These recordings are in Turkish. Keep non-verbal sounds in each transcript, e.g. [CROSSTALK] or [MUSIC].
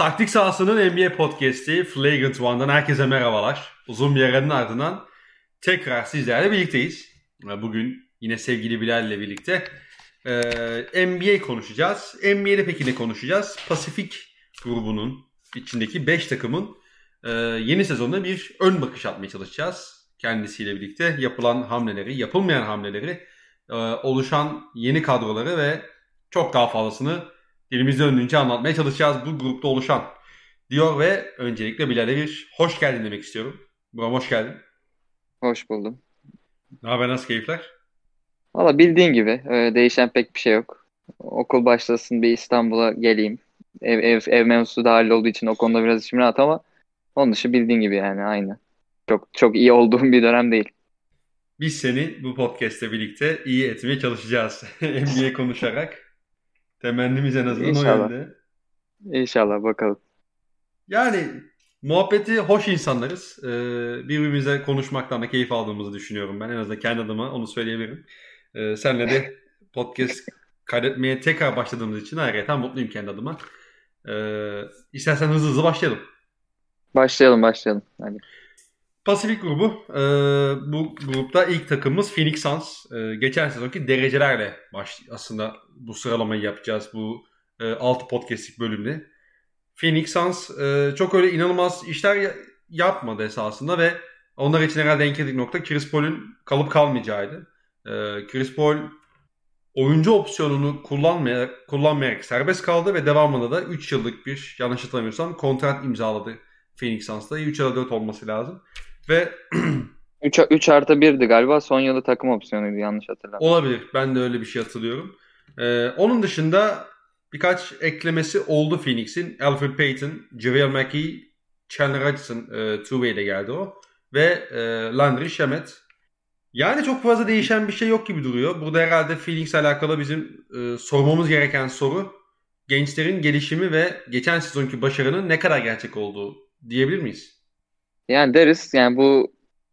Taktik sahasının NBA podcast'i Flagrant One'dan herkese merhabalar. Uzun bir aranın ardından tekrar sizlerle birlikteyiz. Bugün yine sevgili Bilal ile birlikte e, NBA konuşacağız. NBA'de peki ne konuşacağız? Pasifik grubunun içindeki 5 takımın e, yeni sezonda bir ön bakış atmaya çalışacağız. Kendisiyle birlikte yapılan hamleleri, yapılmayan hamleleri, e, oluşan yeni kadroları ve çok daha fazlasını dilimiz döndüğünce anlatmaya çalışacağız bu grupta oluşan diyor ve öncelikle Bilal'e bir hoş geldin demek istiyorum. Buram hoş geldin. Hoş buldum. Ne haber nasıl keyifler? Valla bildiğin gibi e, değişen pek bir şey yok. Okul başlasın bir İstanbul'a geleyim. Ev, ev, ev mevzusu da hallolduğu için o konuda biraz içim rahat ama onun dışı bildiğin gibi yani aynı. Çok çok iyi olduğum bir dönem değil. Biz seni bu podcast'te birlikte iyi etmeye çalışacağız. [LAUGHS] NBA konuşarak. Temennimiz en azından İnşallah. o yönde. İnşallah bakalım. Yani muhabbeti hoş insanlarız. Ee, birbirimize konuşmaktan da keyif aldığımızı düşünüyorum ben. En azından kendi adıma onu söyleyebilirim. Ee, senle de [LAUGHS] podcast kaydetmeye tekrar başladığımız için ayrıca mutluyum kendi adıma. Ee, istersen hızlı hızlı başlayalım. Başlayalım başlayalım. Hadi. Pasifik grubu. E, bu grupta ilk takımımız Phoenix Suns. E, geçen sezonki derecelerle baş, aslında bu sıralamayı yapacağız bu e, 6 podcastlik bölümde. Phoenix Suns e, çok öyle inanılmaz işler yapmadı esasında ve onlar için herhalde en kritik nokta Chris Paul'ün kalıp kalmayacağıydı. E, Chris Paul oyuncu opsiyonunu kullanmayarak, kullanmayarak serbest kaldı ve devamında da 3 yıllık bir yanlış hatırlamıyorsam kontrat imzaladı Phoenix Suns'ta. 3 ya da 4 olması lazım. Ve [CLEARS THROAT] 3, 3 artı 1'di galiba. Son yılı takım opsiyonuydu yanlış hatırlamıyorum. Olabilir. Ben de öyle bir şey hatırlıyorum. Ee, onun dışında birkaç eklemesi oldu Phoenix'in. Alfred Payton, JaVale McGee, Chandler Hudson e, two-way ile geldi o. Ve e, Landry Shamet. Yani çok fazla değişen bir şey yok gibi duruyor. Burada herhalde Phoenix alakalı bizim e, sormamız gereken soru gençlerin gelişimi ve geçen sezonki başarının ne kadar gerçek olduğu diyebilir miyiz? Yani deriz yani bu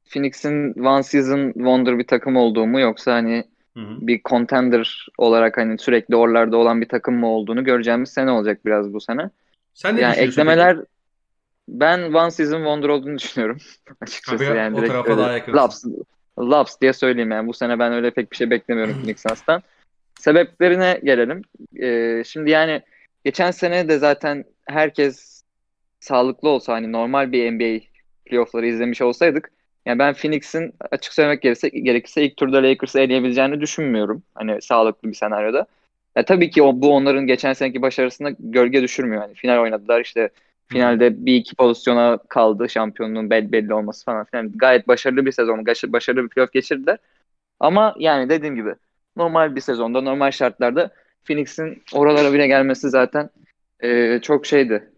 Phoenix'in one season wonder bir takım olduğu mu yoksa hani hı hı. bir contender olarak hani sürekli oralarda olan bir takım mı olduğunu göreceğimiz sene olacak biraz bu sene. Sen ne yani eklemeler peki? ben one season wonder olduğunu düşünüyorum [LAUGHS] açıkçası Tabii, yani direkt öyle, laps, laps diye söyleyeyim yani bu sene ben öyle pek bir şey beklemiyorum [CLEARS THROAT] Phoenix Suns'tan. Sebeplerine gelelim. Ee, şimdi yani geçen sene de zaten herkes sağlıklı olsa hani normal bir NBA playoff'ları izlemiş olsaydık yani ben Phoenix'in açık söylemek gerekirse, gerekirse ilk turda Lakers'ı eleyebileceğini düşünmüyorum. Hani sağlıklı bir senaryoda. Ya tabii ki o, bu onların geçen seneki başarısına gölge düşürmüyor. Hani final oynadılar işte finalde bir iki pozisyona kaldı şampiyonluğun belli, belli olması falan filan. Gayet başarılı bir sezon, başarılı bir playoff geçirdiler. Ama yani dediğim gibi normal bir sezonda, normal şartlarda Phoenix'in oralara bile gelmesi zaten e, çok şeydi.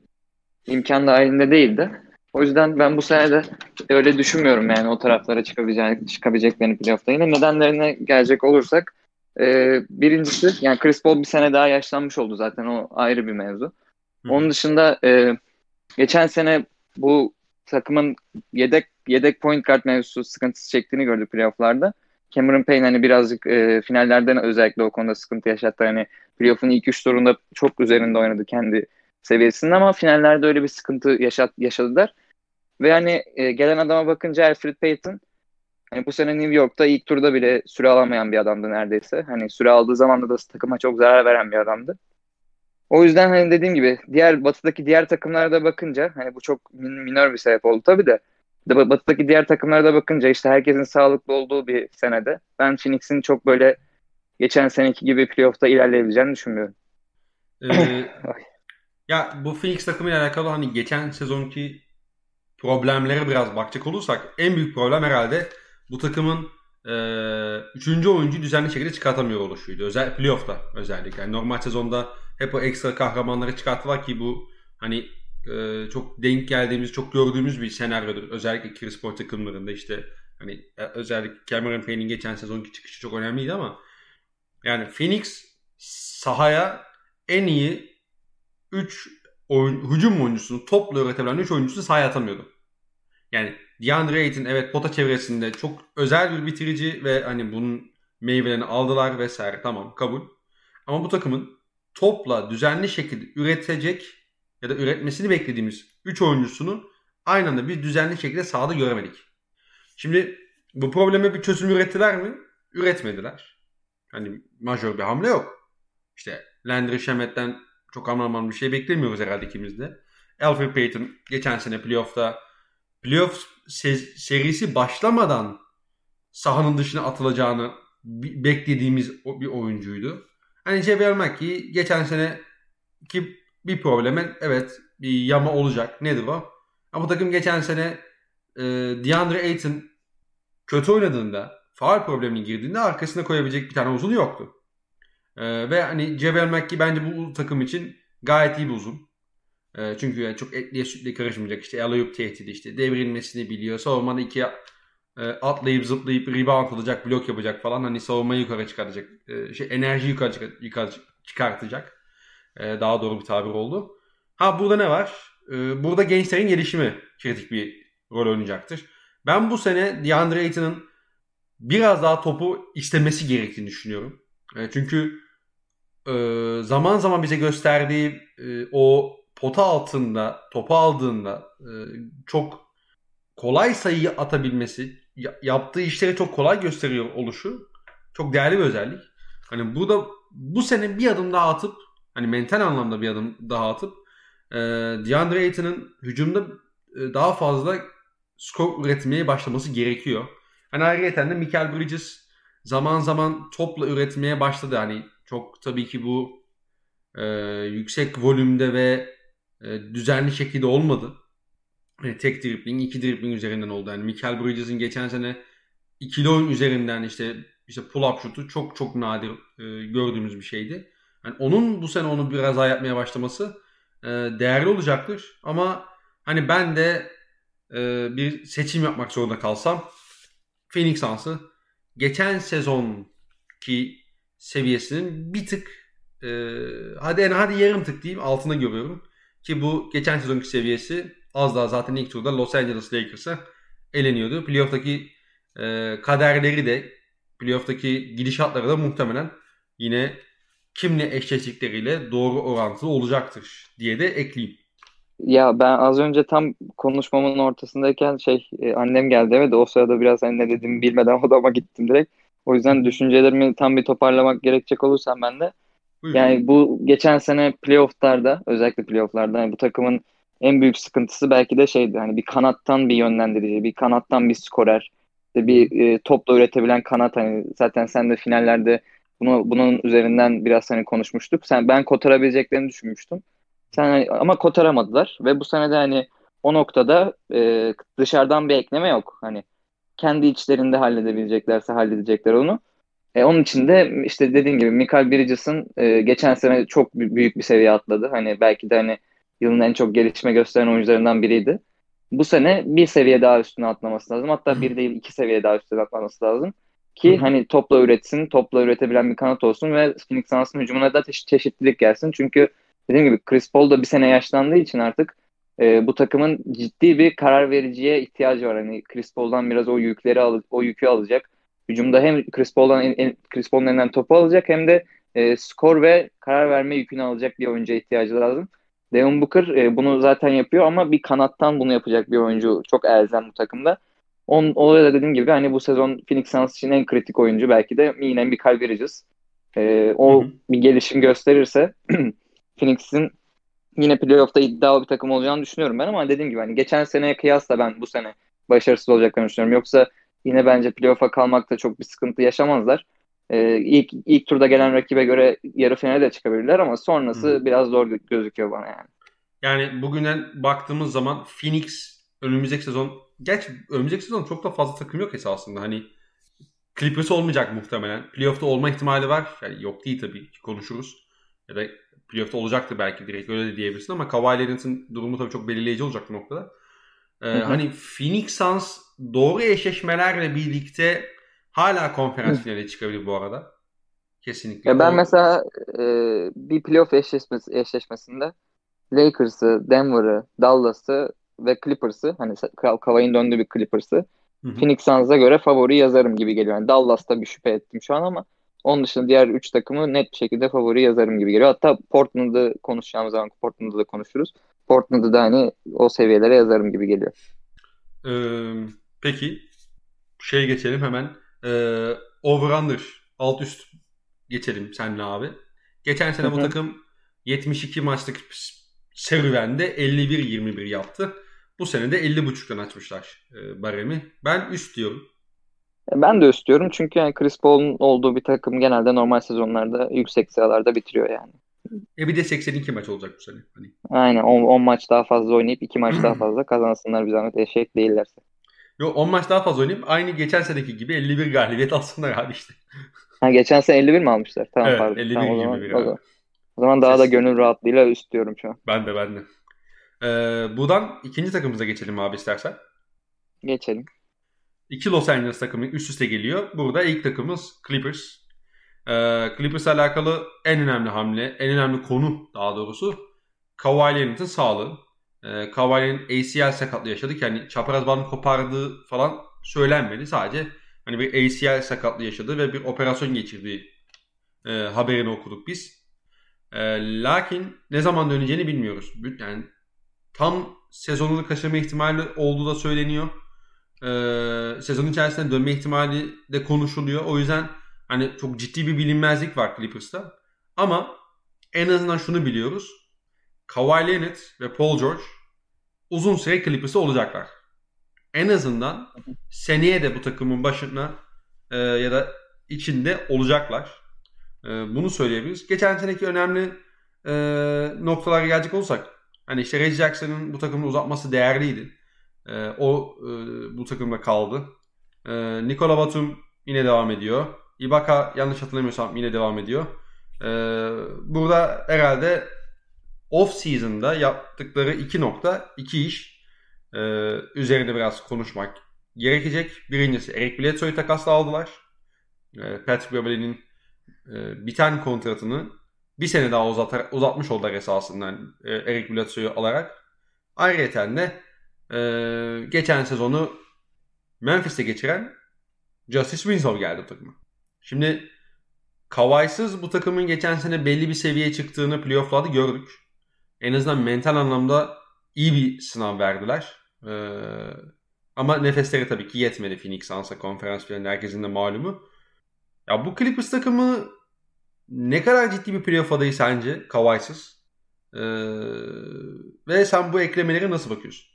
İmkan dahilinde değildi. O yüzden ben bu sene de öyle düşünmüyorum yani o taraflara çıkabilecek, çıkabileceklerini playoff'ta. Yine nedenlerine gelecek olursak e, birincisi yani Chris Paul bir sene daha yaşlanmış oldu zaten o ayrı bir mevzu. Hı. Onun dışında e, geçen sene bu takımın yedek yedek point guard mevzusu sıkıntısı çektiğini gördük playoff'larda. Cameron Payne hani birazcık e, finallerden özellikle o konuda sıkıntı yaşattı. Hani playoff'un ilk üç turunda çok üzerinde oynadı kendi seviyesinde ama finallerde öyle bir sıkıntı yaşat, yaşadılar. Ve hani e, gelen adama bakınca Alfred Payton hani bu sene New York'ta ilk turda bile süre alamayan bir adamdı neredeyse. Hani süre aldığı zaman da takıma çok zarar veren bir adamdı. O yüzden hani dediğim gibi diğer batıdaki diğer takımlara da bakınca hani bu çok min- minör bir sebep oldu tabii de. batıdaki diğer takımlara da bakınca işte herkesin sağlıklı olduğu bir senede ben Phoenix'in çok böyle geçen seneki gibi playoff'ta ilerleyebileceğini düşünmüyorum. Ee, [COUGHS] Ya bu Phoenix takımıyla alakalı hani geçen sezonki problemlere biraz bakacak olursak en büyük problem herhalde bu takımın e, üçüncü oyuncu düzenli şekilde çıkartamıyor oluşuydu. Özel playoff'ta özellikle. Yani normal sezonda hep o ekstra kahramanları çıkarttılar ki bu hani e, çok denk geldiğimiz, çok gördüğümüz bir senaryodur. Özellikle Chris Paul takımlarında işte hani e, özellikle Cameron Payne'in geçen sezonki çıkışı çok önemliydi ama yani Phoenix sahaya en iyi 3 oyun, hücum oyuncusunu topla üretebilen 3 oyuncusu sahaya atamıyordu. Yani DeAndre Ayton evet pota çevresinde çok özel bir bitirici ve hani bunun meyvelerini aldılar vesaire tamam kabul. Ama bu takımın topla düzenli şekilde üretecek ya da üretmesini beklediğimiz 3 oyuncusunu aynı anda bir düzenli şekilde sahada göremedik. Şimdi bu probleme bir çözüm ürettiler mi? Üretmediler. Hani majör bir hamle yok. İşte Landry Shamet'ten çok aman bir şey beklemiyoruz herhalde ikimiz de. Alfred Payton geçen sene playoff'ta playoff serisi başlamadan sahanın dışına atılacağını beklediğimiz bir oyuncuydu. Hani Javier McKee geçen sene ki bir problemin evet bir yama olacak. Nedir o? Ama bu takım geçen sene e, DeAndre Ayton kötü oynadığında faal problemine girdiğinde arkasına koyabilecek bir tane uzun yoktu. E, ve hani Javier McKee bence bu takım için gayet iyi bir uzun. E, çünkü yani çok etliye sütle karışmayacak. İşte alley tehdidi işte devrilmesini biliyor. Savunmada ikiye e, atlayıp zıplayıp rebound alacak, blok yapacak falan. Hani savunmayı yukarı çıkartacak. E, şey enerji yukarı, yukarı çıkartacak. E, daha doğru bir tabir oldu. Ha burada ne var? E, burada gençlerin gelişimi kritik bir rol oynayacaktır. Ben bu sene DeAndre Ayton'ın biraz daha topu istemesi gerektiğini düşünüyorum. E, çünkü e, zaman zaman bize gösterdiği e, o pota altında topu aldığında e, çok kolay sayıyı atabilmesi, yaptığı işleri çok kolay gösteriyor oluşu çok değerli bir özellik. Hani bu da bu sene bir adım daha atıp hani mental anlamda bir adım daha atıp e, DeAndre Ayton'ın hücumda e, daha fazla skor üretmeye başlaması gerekiyor. Hani ayrıca de Michael Bridges zaman zaman topla üretmeye başladı. Hani çok tabii ki bu e, yüksek volümde ve e, düzenli şekilde olmadı. Yani tek dribbling, iki dribbling üzerinden oldu. Yani Michael Bridges'in geçen sene ikili oyun üzerinden işte işte pull-up şutu çok çok nadir e, gördüğümüz bir şeydi. Yani onun bu sene onu biraz daha yapmaya başlaması e, değerli olacaktır. Ama hani ben de e, bir seçim yapmak zorunda kalsam Phoenix Suns'ı geçen sezonki seviyesinin bir tık e, hadi en hadi yarım tık diyeyim altına görüyorum. Ki bu geçen sezonki seviyesi az daha zaten ilk turda Los Angeles Lakers'a eleniyordu. Playoff'taki e, kaderleri de playoff'taki gidişatları da muhtemelen yine kimle eşleştikleriyle doğru orantılı olacaktır diye de ekleyeyim. Ya ben az önce tam konuşmamın ortasındayken şey e, annem geldi evet o sırada biraz hani ne dediğimi bilmeden [LAUGHS] odama gittim direkt. O yüzden düşüncelerimi tam bir toparlamak gerekecek olursam ben de Buyurun. yani bu geçen sene playofflarda özellikle playofflarda hani bu takımın en büyük sıkıntısı belki de şeydi hani bir kanattan bir yönlendirici, bir kanattan bir skorer, işte bir e, topla üretebilen kanat hani zaten sen de finallerde bunu bunun üzerinden biraz hani konuşmuştuk. Sen ben kotarabileceklerini düşünmüştüm. Sen hani, ama kotaramadılar ve bu sene de hani o noktada e, dışarıdan bir ekleme yok. Hani kendi içlerinde halledebileceklerse halledecekler onu. E, onun için de işte dediğin gibi Michael Bridges'ın e, geçen sene çok büyük bir seviye atladı. Hani belki de hani yılın en çok gelişme gösteren oyuncularından biriydi. Bu sene bir seviye daha üstüne atlaması lazım. Hatta bir değil iki seviye daha üstüne atlaması lazım. Ki hani topla üretsin, topla üretebilen bir kanat olsun ve Phoenix Suns'ın hücumuna da çe- çeşitlilik gelsin. Çünkü dediğim gibi Chris Paul da bir sene yaşlandığı için artık e, bu takımın ciddi bir karar vericiye ihtiyacı var. Hani Chris Paul'dan biraz o yükleri al o yükü alacak. Hücumda hem Chris Paul'dan Chris Paul'un elinden topu alacak hem de e, skor ve karar verme yükünü alacak bir oyuncuya ihtiyacı lazım. Devin Booker e, bunu zaten yapıyor ama bir kanattan bunu yapacak bir oyuncu çok elzem bu takımda. On, orada da dediğim gibi hani bu sezon Phoenix Suns için en kritik oyuncu belki de yine bir Bridges. E, o hı hı. bir gelişim gösterirse [CLEARS THROAT] Phoenix'in yine playoff'ta iddialı bir takım olacağını düşünüyorum ben ama dediğim gibi hani geçen seneye kıyasla ben bu sene başarısız olacaklarını düşünüyorum. Yoksa yine bence playoff'a kalmakta çok bir sıkıntı yaşamazlar. Ee, ilk, ilk turda gelen rakibe göre yarı finale de çıkabilirler ama sonrası Hı. biraz zor gözüküyor bana yani. Yani bugünden baktığımız zaman Phoenix önümüzdeki sezon Gerçi önümüzdeki sezon çok da fazla takım yok esasında. Hani Clippers olmayacak muhtemelen. Playoff'ta olma ihtimali var. Yani yok değil tabii ki konuşuruz. Ya da playoff'ta olacaktı belki direkt öyle de diyebilirsin ama Kawhi Leonard'ın durumu tabii çok belirleyici olacak bu noktada. Ee, hani Phoenix Suns doğru eşleşmelerle birlikte hala konferans finale çıkabilir bu arada. Kesinlikle. Ya ben mesela e, bir playoff eşleşmesi, eşleşmesinde Lakers'ı, Denver'ı, Dallas'ı ve Clippers'ı hani Kavay'ın döndüğü bir Clippers'ı Phoenix Suns'a göre favori yazarım gibi geliyor. Yani Dallas'ta bir şüphe ettim şu an ama Onun dışında diğer 3 takımı net bir şekilde favori yazarım gibi geliyor. Hatta Portland'ı konuşacağımız zaman Portland'ı da konuşuruz. Portland'ı da hani o seviyelere yazarım gibi geliyor. Ee, peki şey geçelim hemen. Ee, over-under alt üst geçelim seninle abi. Geçen sene bu takım 72 maçlık serüvende 51-21 yaptı. Bu sene de 50.5'tan açmışlar e, baremi. Ben üst diyorum. Ben de üst diyorum çünkü yani Chris Paul'un olduğu bir takım genelde normal sezonlarda yüksek sıralarda bitiriyor yani. E bir de 82 maç olacak bu sene. Hani. Aynen 10, 10 maç daha fazla oynayıp 2 maç daha [CLEARS THROAT] fazla kazansınlar bir zahmet eşek değillerse. Yok 10 maç daha fazla oynayıp aynı geçen seneki gibi 51 galibiyet [LAUGHS] alsınlar abi işte. Ha, geçen sene 51 mi almışlar? Tamam evet, pardon. 51 tamam, o zaman, abi. o zaman, o zaman daha da gönül rahatlığıyla üst diyorum şu an. Ben de ben de. Ee, buradan ikinci takımımıza geçelim abi istersen. Geçelim. İki Los Angeles takımı üst üste geliyor. Burada ilk takımımız Clippers. Ee, Clippers'la alakalı en önemli hamle, en önemli konu daha doğrusu Kawhi Leonard'ın sağlığı. Ee, Kawhi'nin ACL sakatlığı yaşadık. Yani çapraz bandını kopardığı falan söylenmedi. Sadece hani bir ACL sakatlığı yaşadı ve bir operasyon geçirdiği e, haberini okuduk biz. E, lakin ne zaman döneceğini bilmiyoruz. Yani tam sezonunu kaçırma ihtimali olduğu da söyleniyor. E, sezon içerisinde dönme ihtimali de konuşuluyor. O yüzden hani çok ciddi bir bilinmezlik var Clippers'ta. Ama en azından şunu biliyoruz. Kawhi Leonard ve Paul George uzun süre Clippers'ta olacaklar. En azından seneye de bu takımın başına e, ya da içinde olacaklar. E, bunu söyleyebiliriz. Geçen seneki önemli e, noktalara gelecek olsak hani işte Reggie Jackson'ın bu takımı uzatması değerliydi. E, o e, bu takımda kaldı. E, Nikola Batum yine devam ediyor. Ibaka yanlış hatırlamıyorsam yine devam ediyor. E, burada herhalde off season'da yaptıkları iki nokta, iki iş e, üzerinde biraz konuşmak gerekecek. Birincisi Eric Bledsoe'yu takasla aldılar. E, Patrick Beverley'nin e, biten kontratını bir sene daha uzatar, uzatmış oldular esasında yani, e, Eric Bledsoe'yu alarak. Ayrıca de e, geçen sezonu Memphis'te geçiren Justice Winslow geldi takıma. Şimdi Kavay'sız bu takımın geçen sene belli bir seviyeye çıktığını playoff'larda gördük. En azından mental anlamda iyi bir sınav verdiler. Ee, ama nefesleri tabii ki yetmedi Phoenix Suns'a konferans finalinde herkesin de malumu. Ya bu Clippers takımı ne kadar ciddi bir playoff adayı sence Kawhi'sız? Ee, ve sen bu eklemeleri nasıl bakıyorsun?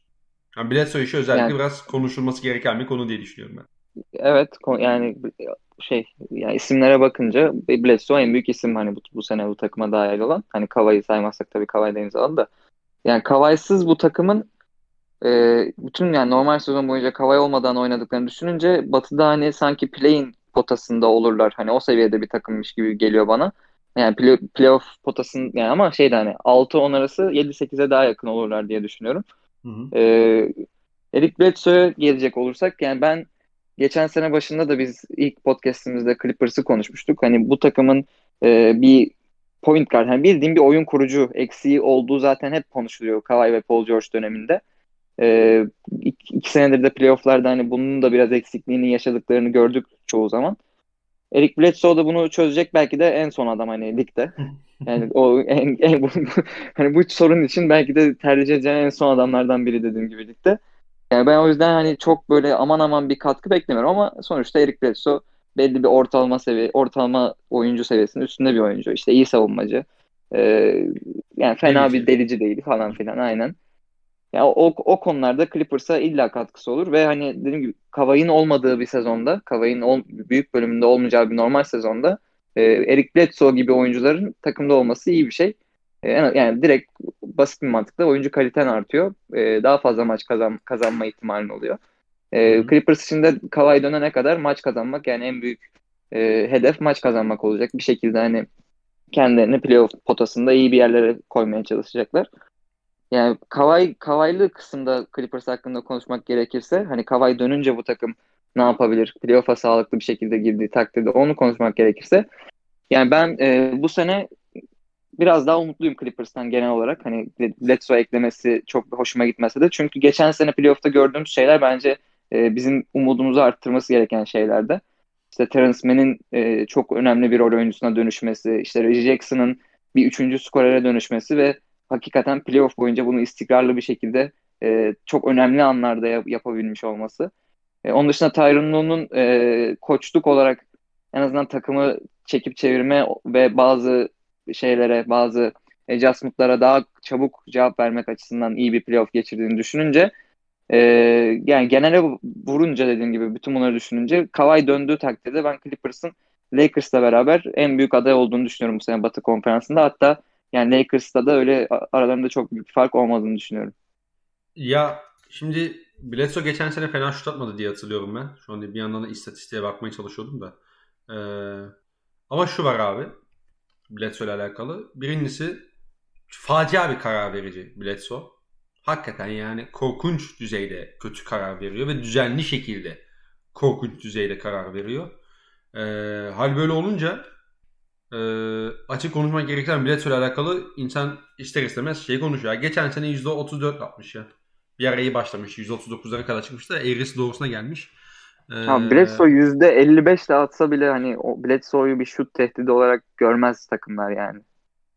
Yani Bledsoe işi özellikle yani, biraz konuşulması gereken bir konu diye düşünüyorum ben. Evet yani şey yani isimlere bakınca Bledsoe en büyük isim hani bu, bu sene bu takıma dahil olan. Hani Kavai'yi saymazsak tabii Kavai de imzaladı da. Yani Kavai'sız bu takımın e, bütün yani normal sezon boyunca Kavai olmadan oynadıklarını düşününce Batı'da hani sanki play'in potasında olurlar. Hani o seviyede bir takımmış gibi geliyor bana. Yani play, playoff potasın yani ama şeyde hani 6-10 arası 7-8'e daha yakın olurlar diye düşünüyorum. Hı hı. Ee, Eric Bledsoe'ya gelecek olursak yani ben geçen sene başında da biz ilk podcastimizde Clippers'ı konuşmuştuk. Hani bu takımın e, bir point guard, yani bildiğim bir oyun kurucu eksiği olduğu zaten hep konuşuluyor Kawhi ve Paul George döneminde. E, iki, iki senedir de playofflarda hani bunun da biraz eksikliğini yaşadıklarını gördük çoğu zaman. Eric Bledsoe da bunu çözecek belki de en son adam hani ligde. [LAUGHS] Yani o en, en bu, [LAUGHS] hani bu sorun için belki de tercih edilen en son adamlardan biri dediğim gibi ligde. Yani ben o yüzden hani çok böyle aman aman bir katkı beklemiyorum ama sonuçta Eric Bledsoe belli bir ortalama seviye, ortalama oyuncu seviyesinin üstünde bir oyuncu. İşte iyi savunmacı. Ee, yani fena delici. bir delici değil falan filan aynen. Yani o, o konularda Clippers'a illa katkısı olur ve hani dediğim gibi Kavay'ın olmadığı bir sezonda, Kavay'ın ol, büyük bölümünde olmayacağı bir normal sezonda e, Eric Bledsoe gibi oyuncuların takımda olması iyi bir şey. E, yani direkt basit bir mantıkla oyuncu kaliten artıyor. E, daha fazla maç kazan, kazanma ihtimalin oluyor. E, Clippers için de Kawhi dönene kadar maç kazanmak yani en büyük e, hedef maç kazanmak olacak. Bir şekilde hani kendilerini playoff potasında iyi bir yerlere koymaya çalışacaklar. Yani Kawhi, Kawhi'lı kısımda Clippers hakkında konuşmak gerekirse hani Kawhi dönünce bu takım ne yapabilir? Playoff'a sağlıklı bir şekilde girdiği takdirde onu konuşmak gerekirse yani ben e, bu sene biraz daha umutluyum Clippers'tan genel olarak. Hani Bledsoe eklemesi çok hoşuma gitmese de. Çünkü geçen sene playoff'ta gördüğümüz şeyler bence e, bizim umudumuzu arttırması gereken şeylerdi. işte Terence Mann'in e, çok önemli bir rol oyuncusuna dönüşmesi, işte Reggie Jackson'ın bir üçüncü skorere dönüşmesi ve hakikaten playoff boyunca bunu istikrarlı bir şekilde e, çok önemli anlarda yap- yapabilmiş olması. E, onun dışında Tyron Lue'nun e, koçluk olarak en azından takımı çekip çevirme ve bazı şeylere, bazı adjustment'lara daha çabuk cevap vermek açısından iyi bir playoff geçirdiğini düşününce e, yani genele vurunca dediğim gibi bütün bunları düşününce Kawhi döndüğü takdirde ben Clippers'ın Lakers'la beraber en büyük aday olduğunu düşünüyorum bu sene Batı Konferansı'nda. Hatta yani Lakers'ta da öyle aralarında çok büyük fark olmadığını düşünüyorum. Ya şimdi Bledsoe geçen sene fena şut atmadı diye hatırlıyorum ben. Şu anda bir yandan da istatistiğe bakmaya çalışıyordum da. Ee, ama şu var abi. Bledsoe ile alakalı. Birincisi facia bir karar verici Bledsoe. Hakikaten yani korkunç düzeyde kötü karar veriyor ve düzenli şekilde korkunç düzeyde karar veriyor. Ee, hal böyle olunca e, açık konuşmak gerekirse ile alakalı insan ister istemez şey konuşuyor. Geçen sene %34 atmış ya. Bir ara iyi başlamış. %39'lara kadar çıkmış da eğrisi doğrusuna gelmiş. Ee, Bledsoe %55 de atsa bile hani o Bledsoe'yu bir şut tehdidi olarak görmez takımlar yani.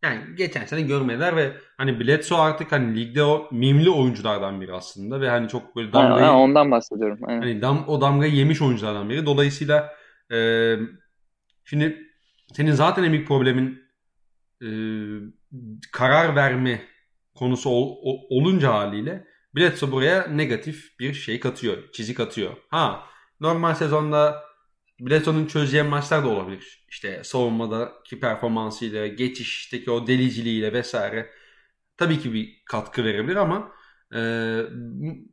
Yani geçen sene görmediler ve hani Bledsoe artık hani ligde o mimli oyunculardan biri aslında ve hani çok böyle damgayı ha, ha, ondan bahsediyorum. Aynen. Hani dam, o damgayı yemiş oyunculardan biri. Dolayısıyla e, şimdi senin zaten en büyük problemin e, karar verme konusu ol, ol, olunca haliyle Bledsoe buraya negatif bir şey katıyor. Çizik atıyor. Ha normal sezonda Bledsoe'nun çözeceği maçlar da olabilir. İşte savunmadaki performansıyla, geçişteki o deliciliğiyle vesaire. Tabii ki bir katkı verebilir ama e,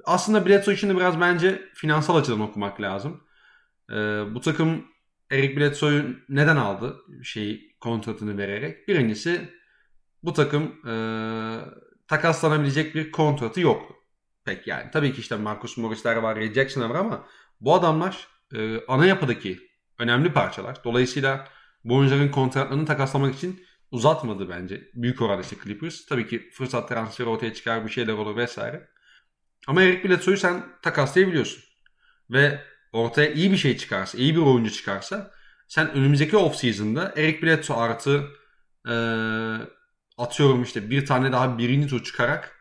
aslında Bledsoe için de biraz bence finansal açıdan okumak lazım. E, bu takım Eric Bledsoe'yu neden aldı şey kontratını vererek? Birincisi bu takım e, takaslanabilecek bir kontratı yok. Pek yani. Tabii ki işte Marcus Morris'ler var, Ray Jackson'lar var ama bu adamlar e, ana yapıdaki önemli parçalar. Dolayısıyla bu oyuncuların kontratlarını takaslamak için uzatmadı bence. Büyük oranda işte Clippers. Tabii ki fırsat transferi ortaya çıkar bir şeyler olur vesaire. Ama Eric Bledsoe'yu sen takaslayabiliyorsun. Ve ortaya iyi bir şey çıkarsa, iyi bir oyuncu çıkarsa sen önümüzdeki off season'da Eric Bledsoe artı e, atıyorum işte bir tane daha birinci tur çıkarak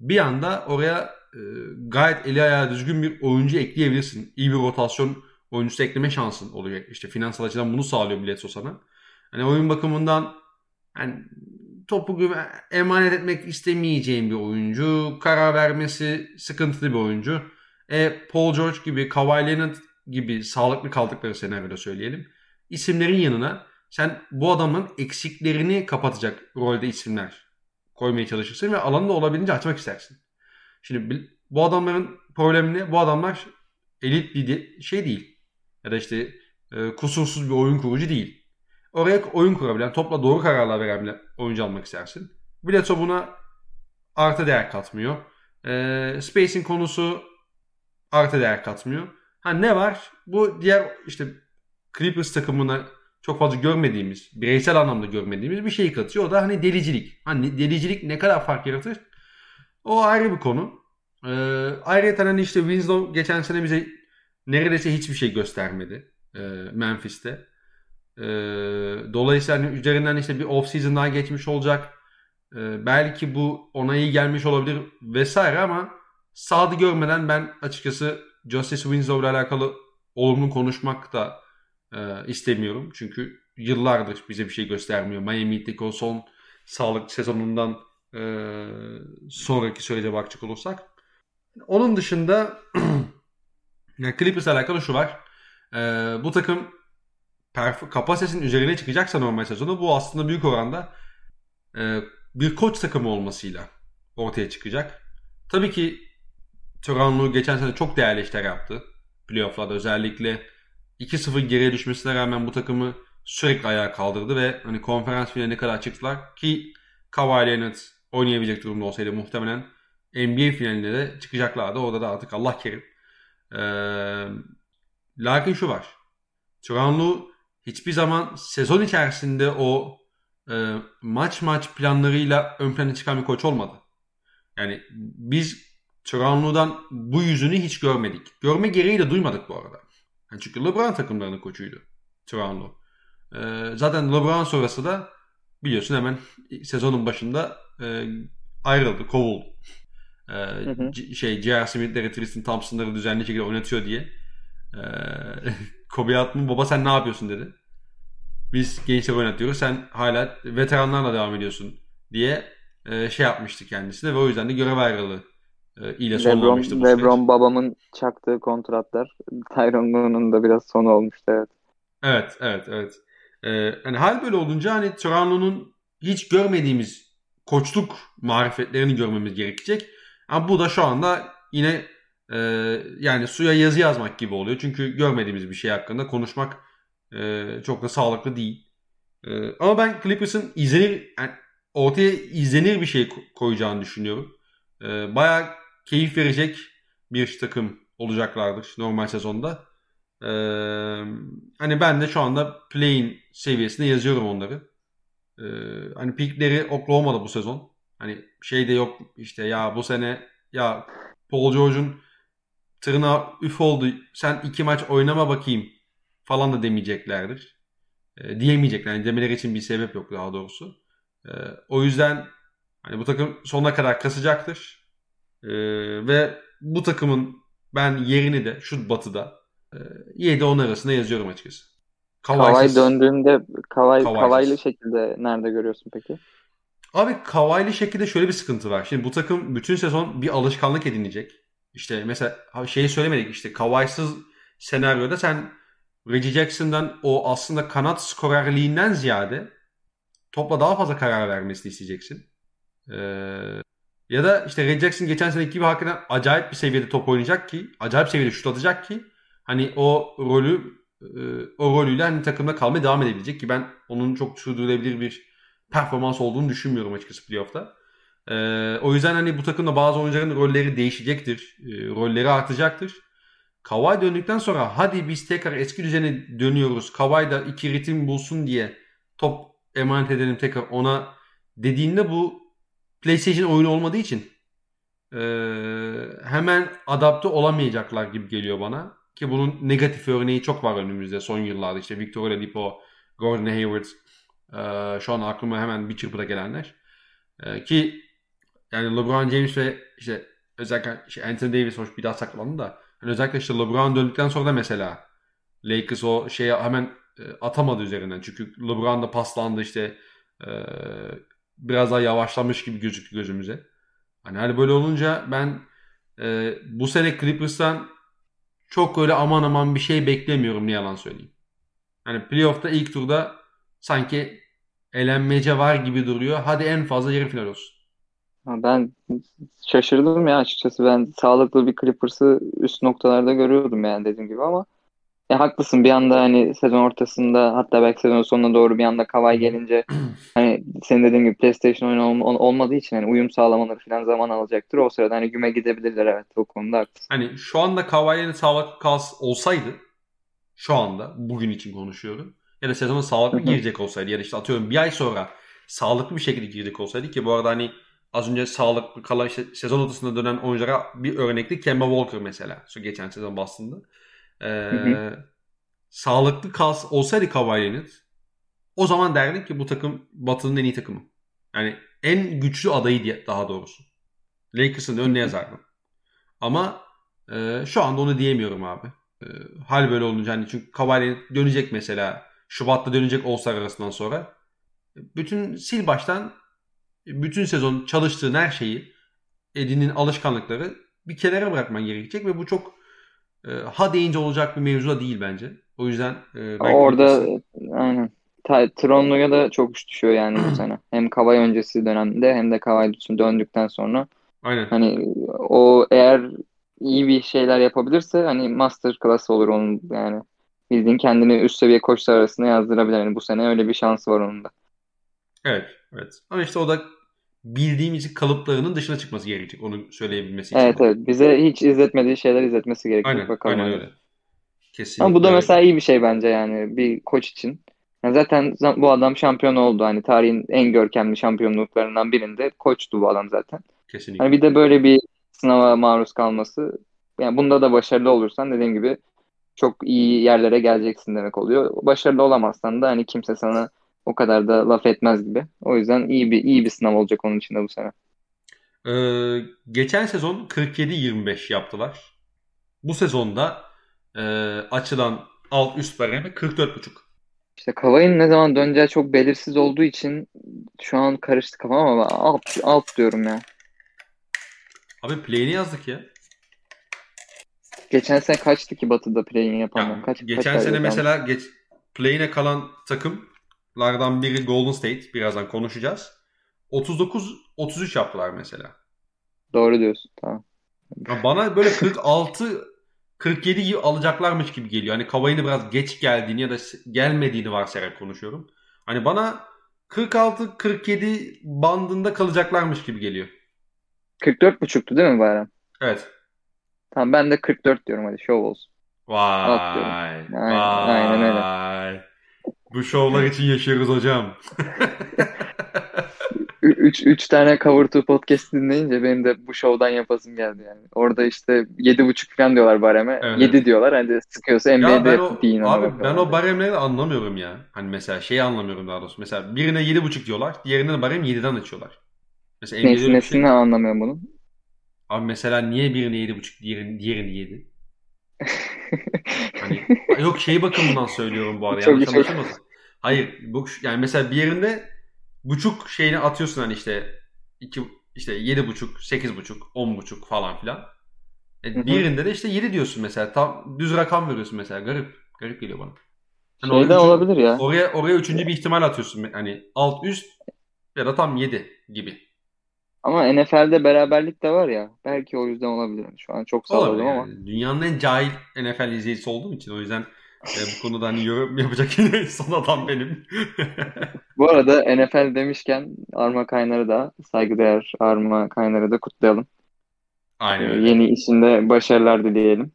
bir anda oraya e, gayet eli ayağı düzgün bir oyuncu ekleyebilirsin. İyi bir rotasyon oyuncusu ekleme şansın oluyor. İşte finansal açıdan bunu sağlıyor Bledsoe sana. Hani oyun bakımından yani topu emanet etmek istemeyeceğim bir oyuncu. Karar vermesi sıkıntılı bir oyuncu. E, Paul George gibi, Kawhi Leonard gibi sağlıklı kaldıkları senaryoda söyleyelim. İsimlerin yanına sen bu adamın eksiklerini kapatacak rolde isimler koymaya çalışırsın ve alanı da olabildiğince açmak istersin. Şimdi bu adamların problemini bu adamlar elit bir şey değil. Ya da işte e, kusursuz bir oyun kurucu değil. Oraya oyun kurabilen, topla doğru kararlar verebilen oyuncu almak istersin. Bledsoe buna artı değer katmıyor. E, spacing konusu artı değer katmıyor. Ha ne var? Bu diğer işte Clippers takımına çok fazla görmediğimiz, bireysel anlamda görmediğimiz bir şey katıyor. O da hani delicilik. Hani delicilik ne kadar fark yaratır? O ayrı bir konu. Ee, ayrıca hani işte Winslow geçen sene bize neredeyse hiçbir şey göstermedi e, Memphis'te. E, dolayısıyla hani üzerinden işte bir off season daha geçmiş olacak. E, belki bu ona iyi gelmiş olabilir vesaire ama sağdı görmeden ben açıkçası Justice Winslow ile alakalı olumlu konuşmak da e, istemiyorum. Çünkü yıllardır bize bir şey göstermiyor. Miami'deki o son sağlık sezonundan e, sonraki sürece bakacak olursak. Onun dışında [CLEARS THROAT] yani Clippers alakalı şu var. E, bu takım kapasitesinin üzerine çıkacaksa normal sezonu bu aslında büyük oranda e, bir koç takımı olmasıyla ortaya çıkacak. Tabii ki Toronto geçen sene çok değerli işler yaptı. Playoff'larda özellikle 2-0 geriye düşmesine rağmen bu takımı sürekli ayağa kaldırdı ve hani konferans finaline kadar çıktılar ki Kawhi Leonard oynayabilecek durumda olsaydı muhtemelen NBA finaline de çıkacaklardı. Orada da artık Allah kerim. Ee, lakin şu var. Toronto hiçbir zaman sezon içerisinde o e, maç maç planlarıyla ön plana çıkan bir koç olmadı. Yani biz Toronto'dan bu yüzünü hiç görmedik. Görme gereği de duymadık bu arada. Yani çünkü LeBron takımlarının koçuydu. Toronto. Ee, zaten LeBron sonrası da biliyorsun hemen sezonun başında e, ayrıldı, kovuldu. Ee, hı hı. Şey J.R. Smith'leri, Tristan Thompson'ları düzenli şekilde oynatıyor diye. Ee, [LAUGHS] Kobe Altman baba sen ne yapıyorsun dedi. Biz gençler oynatıyoruz. Sen hala veteranlarla devam ediyorsun diye e, şey yapmıştı kendisine ve o yüzden de görev ayrılığı e, ile sonlanmıştı bu Lebron süreç. babamın çaktığı kontratlar [LAUGHS] Tyron Lue'nun da biraz sonu olmuştu evet. Evet, evet, evet. Ee, hani hal böyle olunca hani Toronto'nun hiç görmediğimiz koçluk marifetlerini görmemiz gerekecek. Ama bu da şu anda yine e, yani suya yazı yazmak gibi oluyor. Çünkü görmediğimiz bir şey hakkında konuşmak e, çok da sağlıklı değil. E, ama ben Clippers'ın izlenir yani ortaya izlenir bir şey koyacağını düşünüyorum. E, bayağı keyif verecek bir takım olacaklardır normal sezonda. Ee, hani ben de şu anda play'in seviyesinde yazıyorum onları. Ee, hani pikleri Oklahoma'da bu sezon. Hani şey de yok işte ya bu sene ya Paul George'un tırnağı üf oldu sen iki maç oynama bakayım falan da demeyeceklerdir. Ee, diyemeyecekler. Yani demeleri için bir sebep yok daha doğrusu. Ee, o yüzden hani bu takım sonuna kadar kasacaktır. Ee, ve bu takımın ben yerini de şu batıda e, 7-10 arasında yazıyorum açıkçası. Kavay döndüğünde Kavay, Kavaylı şekilde nerede görüyorsun peki? Abi Kavaylı şekilde şöyle bir sıkıntı var. Şimdi bu takım bütün sezon bir alışkanlık edinecek. İşte mesela şeyi söylemedik işte Kavaysız senaryoda sen Reggie Jackson'dan o aslında kanat skorerliğinden ziyade topla daha fazla karar vermesini isteyeceksin. Ee, ya da işte Reggie Jackson geçen seneki gibi hakikaten acayip bir seviyede top oynayacak ki, acayip seviyede şut atacak ki hani o rolü e, o rolüyle hani takımda kalmaya devam edebilecek ki ben onun çok sürdürülebilir bir performans olduğunu düşünmüyorum açıkçası playoff'ta. Ee, o yüzden hani bu takımda bazı oyuncuların rolleri değişecektir. E, rolleri artacaktır. Kawhi döndükten sonra hadi biz tekrar eski düzene dönüyoruz. Kawhi da iki ritim bulsun diye top emanet edelim tekrar ona dediğinde bu PlayStation oyunu olmadığı için e, hemen adapte olamayacaklar gibi geliyor bana. Ki bunun negatif örneği çok var önümüzde son yıllarda. İşte Victor Oladipo, Gordon Hayward e, şu an aklıma hemen bir çırpıda gelenler. E, ki yani LeBron James ve işte özellikle işte Anthony Davis hoş bir daha saklandı da yani özellikle işte LeBron döndükten sonra da mesela Lakers o şeye hemen e, atamadı üzerinden. Çünkü LeBron da paslandı işte e, biraz daha yavaşlamış gibi gözüktü gözümüze. Hani, hani böyle olunca ben e, bu sene Clippers'tan çok öyle aman aman bir şey beklemiyorum ne yalan söyleyeyim. Hani playoff'ta ilk turda sanki elenmece var gibi duruyor. Hadi en fazla yarı final olsun. Ben şaşırdım ya açıkçası. Ben sağlıklı bir Clippers'ı üst noktalarda görüyordum yani dediğim gibi ama ya haklısın bir anda hani sezon ortasında hatta belki sezon sonuna doğru bir anda Kavay gelince [CLEARS THROAT] hani senin dediğin gibi PlayStation oyunu ol, olmadığı için hani uyum sağlamaları falan zaman alacaktır. O sırada hani güme gidebilirler evet o konuda haklısın. Hani şu anda Kavay'ın sağlıklı kals olsaydı şu anda bugün için konuşuyorum. Ya da sezona sağlıklı girecek olsaydı ya da işte atıyorum bir ay sonra sağlıklı bir şekilde girecek olsaydı ki bu arada hani az önce sağlıklı kalan işte sezon ortasında dönen oyunculara bir örnekti Kemba Walker mesela. Şu geçen sezon Boston'da. Ee, Sağlıklı kas olsaydı Kawhi o zaman derdik ki bu takım Batı'nın en iyi takımı. Yani en güçlü adayı diye daha doğrusu. Lakers'ın önüne yazardım. Ama e, şu anda onu diyemiyorum abi. E, hal böyle olunca hani çünkü Kawhi dönecek mesela Şubat'ta dönecek All-Star arasından sonra. Bütün sil baştan bütün sezon çalıştığın her şeyi edinin alışkanlıkları bir kenara bırakman gerekecek ve bu çok e, ha deyince olacak bir mevzu değil bence. O yüzden e, ben orada aynen. Tronlu'ya da çok iş düşüyor yani bu [CLEARS THROAT] sene. Hem Kavay öncesi dönemde hem de Kavay döndükten sonra. Aynen. Hani o eğer iyi bir şeyler yapabilirse hani master class olur onun yani. Bildiğin kendini üst seviye koçlar arasında yazdırabilir. Yani bu sene öyle bir şansı var onun da. Evet, evet. Ama işte o da bildiğimiz kalıplarının dışına çıkması gerekecek onu söyleyebilmesi için. Evet evet bize hiç izletmediği şeyler izletmesi gerekiyor. Aynen, Bakalım aynen öyle. Kesinlikle. Ama bu da mesela iyi bir şey bence yani bir koç için. Yani zaten bu adam şampiyon oldu. Hani tarihin en görkemli şampiyonluklarından birinde koçtu bu adam zaten. Kesinlikle. Hani bir de böyle bir sınava maruz kalması. Yani bunda da başarılı olursan dediğim gibi çok iyi yerlere geleceksin demek oluyor. Başarılı olamazsan da hani kimse sana o kadar da laf etmez gibi. O yüzden iyi bir iyi bir sınav olacak onun için de bu sene. Ee, geçen sezon 47-25 yaptılar. Bu sezonda e, açılan alt üst baremi 44.5. İşte Kavay'ın ne zaman döneceği çok belirsiz olduğu için şu an karıştı kafam ama alt, alt diyorum ya. Abi play'ini yazdık ya. Geçen sene kaçtı ki Batı'da play'ini yapanlar? Kaç, geçen kaç sene mesela geç, play'ine kalan takımlardan biri Golden State. Birazdan konuşacağız. 39-33 yaptılar mesela. Doğru diyorsun. Tamam. Ya bana böyle 46 47 gibi alacaklarmış gibi geliyor. Hani Kavay'ın biraz geç geldiğini ya da gelmediğini varsayarak konuşuyorum. Hani bana 46-47 bandında kalacaklarmış gibi geliyor. 44.5'tu değil mi Bayram? Evet. Tamam ben de 44 diyorum hadi şov olsun. Vay. Aynen, vay. Aynen öyle. Bu şovlar için yaşıyoruz hocam. 3 3 tane Cover 2 podcast dinleyince benim de bu şovdan yapasım geldi yani. Orada işte 7.5 falan diyorlar bareme. Evet. 7 diyorlar. Hani sıkıyorsa NBA'de deyin. Abi ben o baremleri anlamıyorum ya. Hani mesela şeyi anlamıyorum daha doğrusu. Mesela birine 7.5 diyorlar. Diğerine barem 7'den açıyorlar. Mesela Neyse, nesini şey... anlamıyorum bunu. Abi mesela niye birine 7.5 diğerini, diğerini 7? Hani, yok şey bakımından söylüyorum bu arada. Çok yanlış anlaşılmasın. Hayır bu yani mesela bir yerinde buçuk şeyini atıyorsun hani işte iki işte yedi buçuk, sekiz buçuk, on buçuk falan filan. E, birinde de işte yedi diyorsun mesela. Tam düz rakam veriyorsun mesela. Garip. Garip geliyor bana. Hani Şeyden üçüncü, olabilir ya. Oraya oraya üçüncü bir ihtimal atıyorsun. Hani alt üst ya da tam yedi gibi. Ama NFL'de beraberlik de var ya. Belki o yüzden olabilir. Şu an çok salladım yani. ama. Dünyanın en cahil NFL izleyicisi olduğum için o yüzden e, bu konuda hani yorum [LAUGHS] yapacak son adam benim. bu arada NFL demişken Arma Kaynar'ı da saygıdeğer Arma Kaynar'ı da kutlayalım. Aynen e, öyle. Yeni işinde başarılar dileyelim.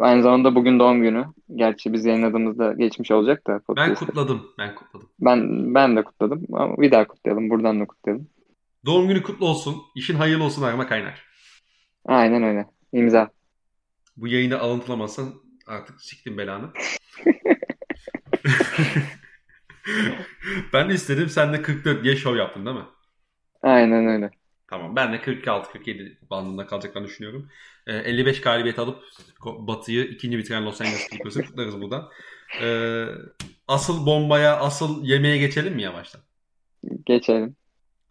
Aynı zamanda bugün doğum günü. Gerçi biz yayınladığımızda geçmiş olacak da. Ben kutladım. Ben kutladım. Ben ben de kutladım. Ama bir daha kutlayalım. Buradan da kutlayalım. Doğum günü kutlu olsun. İşin hayırlı olsun Arma Kaynar. Aynen öyle. İmza. Bu yayını alıntılamazsan artık siktim belanı. [LAUGHS] ben de istedim. Sen de 44 diye show yaptın değil mi? Aynen öyle. Tamam. Ben de 46-47 bandında kalacaklarını düşünüyorum. Ee, 55 galibiyet alıp Batı'yı ikinci bitiren Los Angeles Clippers'ı kutlarız buradan. Ee, asıl bombaya, asıl yemeğe geçelim mi yavaştan? Geçelim.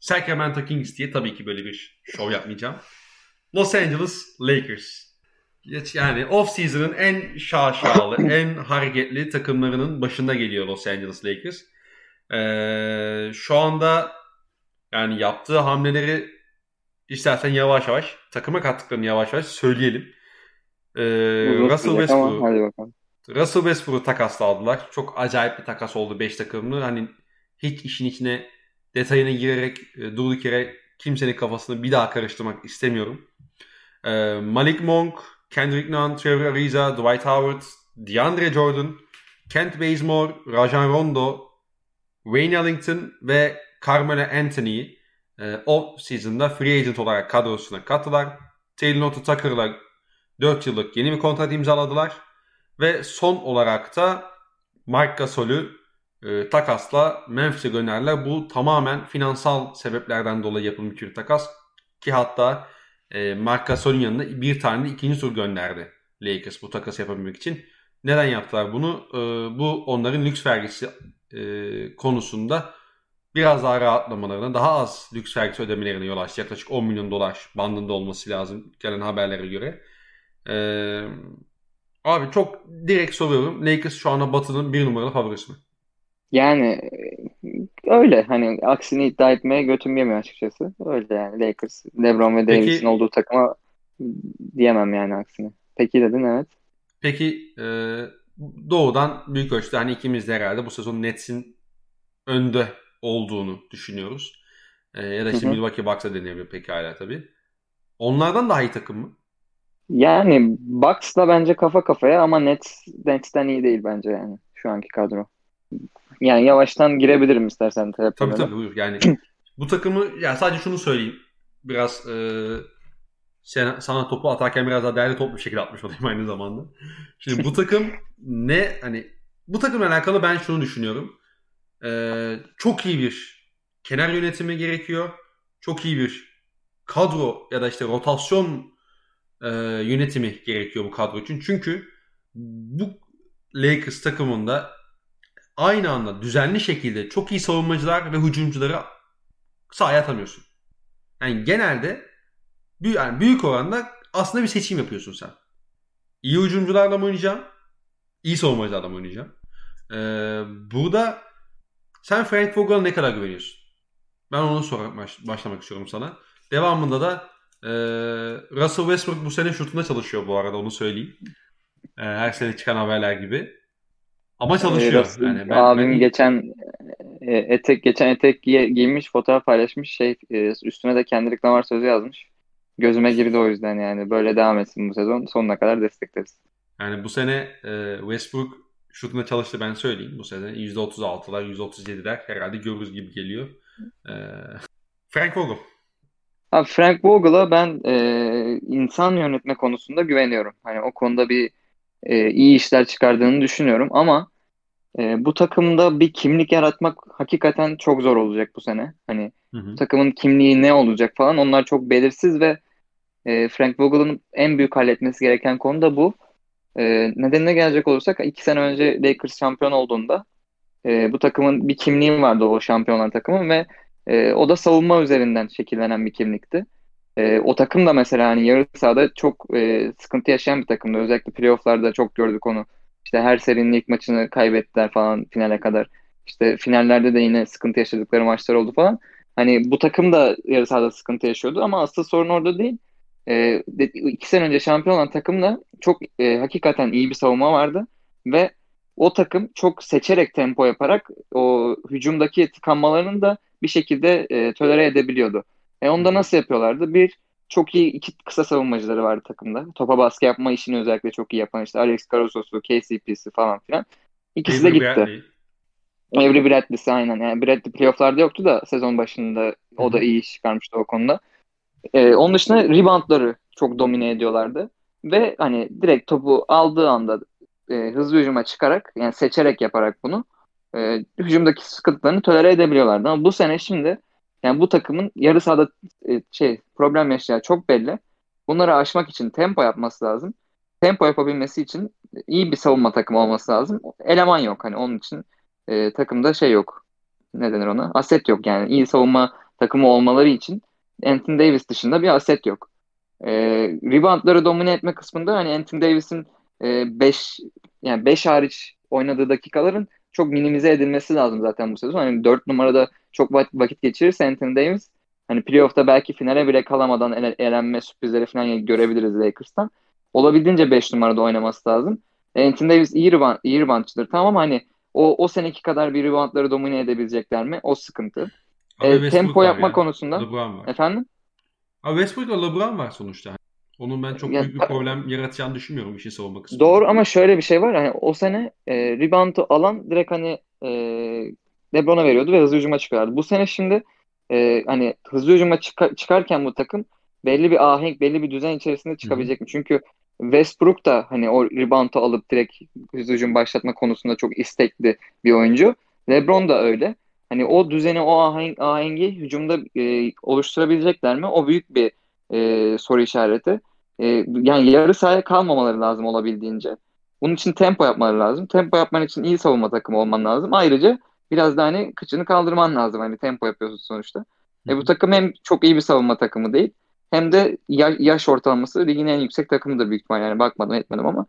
Sacramento Kings diye tabii ki böyle bir show yapmayacağım. Los Angeles Lakers. Yani off season'ın en şaşalı, [COUGHS] en hareketli takımlarının başında geliyor Los Angeles Lakers. Ee, şu anda yani yaptığı hamleleri istersen yavaş yavaş takıma kattıklarını yavaş yavaş söyleyelim. Ee, Russell Westbrook Russell Westbrook'u takasladılar. Çok acayip bir takas oldu 5 takımlı. Hani hiç işin içine detayına girerek e, durduk yere kimsenin kafasını bir daha karıştırmak istemiyorum. Ee, Malik Monk, Kendrick Nunn, Trevor Ariza, Dwight Howard, DeAndre Jordan, Kent Bazemore, Rajan Rondo, Wayne Ellington ve Carmelo Anthony'yi e, o season'da free agent olarak kadrosuna kattılar. Taylor Notu Tucker'la 4 yıllık yeni bir kontrat imzaladılar. Ve son olarak da Mark Gasol'ü e, takasla Memphis'e gönderdiler. Bu tamamen finansal sebeplerden dolayı yapılmış bir takas. Ki hatta e, Mark Gasol'ün yanına bir tane ikinci tur gönderdi Lakers bu takası yapabilmek için. Neden yaptılar bunu? E, bu onların lüks vergisi e, konusunda biraz daha rahatlamalarına, daha az lüks vergisi ödemelerine yol açtı. Yaklaşık 10 milyon dolar bandında olması lazım gelen haberlere göre. E, abi çok direkt soruyorum. Lakers şu anda Batı'nın bir numaralı favorisi mi? Yani öyle hani aksini iddia etmeye götüm yemiyor açıkçası. Öyle yani Lakers, LeBron ve Davis'in olduğu takıma diyemem yani aksini. Peki dedin evet. Peki e, doğudan büyük ölçüde hani ikimiz de herhalde bu sezon Nets'in önde olduğunu düşünüyoruz. E, ya da işte Milwaukee Bucks'a deneyebilir pekala tabii. Onlardan daha iyi takım mı? Yani Bucks'la bence kafa kafaya ama Nets Nets'ten iyi değil bence yani şu anki kadro. Yani yavaştan girebilirim istersen tabii tabii buyur. Yani [CLEARS THROAT] bu takımı yani sadece şunu söyleyeyim. Biraz e, sen, sana topu atarken biraz daha değerli top bir şekilde atmış olayım aynı zamanda. Şimdi bu [LAUGHS] takım ne hani bu takımla alakalı ben şunu düşünüyorum. Ee, çok iyi bir kenar yönetimi gerekiyor. Çok iyi bir kadro ya da işte rotasyon e, yönetimi gerekiyor bu kadro için. Çünkü bu Lakers takımında aynı anda düzenli şekilde çok iyi savunmacılar ve hücumcuları sahaya atamıyorsun. Yani genelde büyük, yani büyük oranda aslında bir seçim yapıyorsun sen. İyi hücumcularla mı oynayacağım? İyi savunmacılarla mı oynayacağım? Ee, burada sen Frank Vogel'a ne kadar güveniyorsun? Ben onu sorarak baş, başlamak istiyorum sana. Devamında da e, Russell Westbrook bu sene şutunda çalışıyor bu arada onu söyleyeyim. E, her sene çıkan haberler gibi. Ama çalışıyor. Ee, yani ben, abim ben... geçen e, etek geçen etek giy giymiş fotoğraf paylaşmış şey e, üstüne de kendi reklam sözü yazmış. Gözüme girdi o yüzden yani böyle devam etsin bu sezon sonuna kadar destekleriz. Yani bu sene e, Westbrook şutuna çalıştı ben söyleyeyim bu sene %36'lar %37'ler herhalde görürüz gibi geliyor. E, Frank Vogel. Abi Frank Vogel'a ben e, insan yönetme konusunda güveniyorum. Hani o konuda bir e, iyi işler çıkardığını düşünüyorum ama e, bu takımda bir kimlik yaratmak hakikaten çok zor olacak bu sene. Hani hı hı. takımın kimliği ne olacak falan onlar çok belirsiz ve e, Frank Vogel'ın en büyük halletmesi gereken konu da bu. E, nedenine gelecek olursak iki sene önce Lakers şampiyon olduğunda e, bu takımın bir kimliği vardı o şampiyonlar takımı ve e, o da savunma üzerinden şekillenen bir kimlikti. E, o takım da mesela hani yarı sahada çok e, sıkıntı yaşayan bir takımdı. Özellikle playofflarda çok gördük onu. İşte her serinin ilk maçını kaybettiler falan finale kadar. İşte finallerde de yine sıkıntı yaşadıkları maçlar oldu falan. Hani bu takım da yarı sahada sıkıntı yaşıyordu ama asıl sorun orada değil. E, iki sene önce şampiyon olan takımda çok e, hakikaten iyi bir savunma vardı ve o takım çok seçerek tempo yaparak o hücumdaki tıkanmalarının da bir şekilde e, tolere edebiliyordu. E onda nasıl yapıyorlardı? Bir, çok iyi iki kısa savunmacıları vardı takımda. Topa baskı yapma işini özellikle çok iyi yapan işte Alex Carosso'su, KCP'si falan filan. İkisi Avery de gitti. Bradley. Avery Bradley'si aynen. Yani Bradley playofflarda yoktu da sezon başında o da iyi iş çıkarmıştı o konuda. Ee, onun dışında reboundları çok domine ediyorlardı. Ve hani direkt topu aldığı anda e, hızlı hücuma çıkarak yani seçerek yaparak bunu e, hücumdaki sıkıntılarını tolere edebiliyorlardı. Ama bu sene şimdi yani bu takımın yarı sahada e, şey problem yaşayacağı çok belli. Bunları aşmak için tempo yapması lazım. Tempo yapabilmesi için iyi bir savunma takımı olması lazım. Eleman yok hani onun için e, takımda şey yok. Ne denir ona? Aset yok yani. iyi savunma takımı olmaları için Anthony Davis dışında bir aset yok. E, reboundları domine etme kısmında hani Anthony Davis'in 5 e, yani 5 hariç oynadığı dakikaların çok minimize edilmesi lazım zaten bu sezon. Hani 4 numarada çok vakit geçirirse Anthony Davis hani playoff'ta belki finale bile kalamadan ele, elenme sürprizleri falan görebiliriz Lakers'tan. Olabildiğince 5 numarada oynaması lazım. Anthony Davis iyi, rebound, iyi reboundçıdır tamam ama hani o, o seneki kadar bir reboundları domine edebilecekler mi? O sıkıntı. E, tempo yapma ya. konusunda. LeBron var. Efendim? Abi Westbrook'la LeBron var sonuçta. Onun ben çok büyük bir problem yaratacağını düşünmüyorum işi savunma kısmında. Doğru ama şöyle bir şey var. Hani o sene e, rebound'u alan direkt hani e, LeBron'a veriyordu ve hızlı hücuma çıkardı. Bu sene şimdi e, hani hızlı hücuma çık- çıkarken bu takım belli bir ahenk, belli bir düzen içerisinde çıkabilecek mi? Çünkü Westbrook da hani o rebound'u alıp direkt hızlı hücum başlatma konusunda çok istekli bir oyuncu. LeBron da öyle. Hani o düzeni, o ahenk, ahengi hücumda e, oluşturabilecekler mi? O büyük bir e, soru işareti. E, yani yarı sahaya kalmamaları lazım olabildiğince. Bunun için tempo yapmaları lazım. Tempo yapman için iyi savunma takımı olman lazım. Ayrıca biraz da hani kıçını kaldırman lazım. Hani tempo yapıyorsun sonuçta. E, bu takım hem çok iyi bir savunma takımı değil hem de yaş ortalaması ligin en yüksek takımı da büyük ihtimal yani bakmadım etmedim ama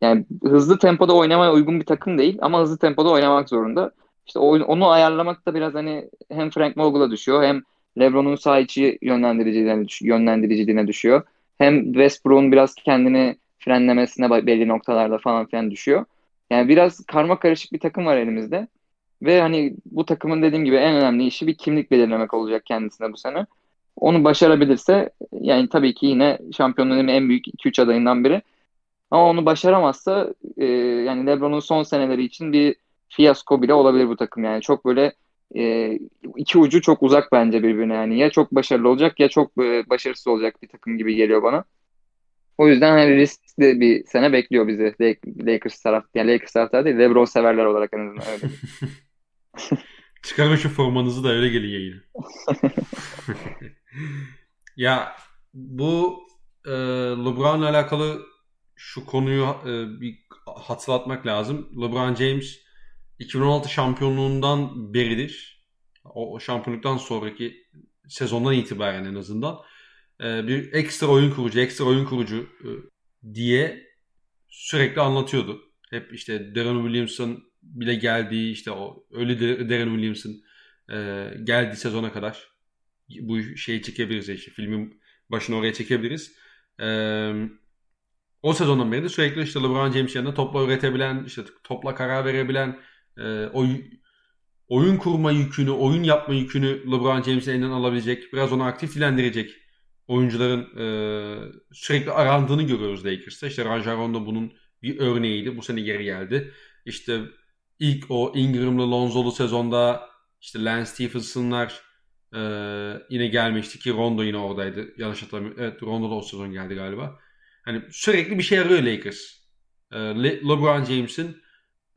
yani hızlı tempoda oynamaya uygun bir takım değil ama hızlı tempoda oynamak zorunda. İşte onu ayarlamak da biraz hani hem Frank Vogel'a düşüyor hem LeBron'un sağ içi yönlendiriciliğine, yönlendiriciliğine düşüyor. Hem Westbrook'un biraz kendini frenlemesine belli noktalarda falan filan düşüyor. Yani biraz karma karışık bir takım var elimizde. Ve hani bu takımın dediğim gibi en önemli işi bir kimlik belirlemek olacak kendisine bu sene. Onu başarabilirse yani tabii ki yine şampiyonluğun en büyük 2-3 adayından biri. Ama onu başaramazsa e, yani LeBron'un son seneleri için bir fiyasko bile olabilir bu takım. Yani çok böyle e, iki ucu çok uzak bence birbirine yani ya çok başarılı olacak ya çok e, başarısız olacak bir takım gibi geliyor bana. O yüzden hani riskli bir sene bekliyor bizi Lakers taraf yani Lakers taraftarı değil LeBron severler olarak en azından. [LAUGHS] [LAUGHS] Çıkarın şu formanızı da öyle gelin yayına. [LAUGHS] ya bu e, LeBron'la alakalı şu konuyu e, bir hatırlatmak lazım. LeBron James 2016 şampiyonluğundan beridir. O, o şampiyonluktan sonraki sezondan itibaren en azından e, bir ekstra oyun kurucu, ekstra oyun kurucu e, diye sürekli anlatıyordu. Hep işte Darren Williamson bile geldiği işte o ölü Darren Williamson e, geldiği sezona kadar bu şeyi çekebiliriz işte filmin başını oraya çekebiliriz. Eee o sezondan beri de sürekli işte LeBron James yanında topla üretebilen, işte topla karar verebilen, e, oy, oyun kurma yükünü, oyun yapma yükünü LeBron James'in elinden alabilecek, biraz onu aktif dilendirecek oyuncuların e, sürekli arandığını görüyoruz Lakers'ta. İşte Rajon da bunun bir örneğiydi. Bu sene geri geldi. İşte ilk o Ingram'lı Lonzo'lu sezonda işte Lance Stephenson'lar e, yine gelmişti ki Rondo yine oradaydı. Yanlış hatırlamıyorum. Evet Rondo da o sezon geldi galiba. Hani sürekli bir şey arıyor Lakers. Ee, Le- LeBron James'in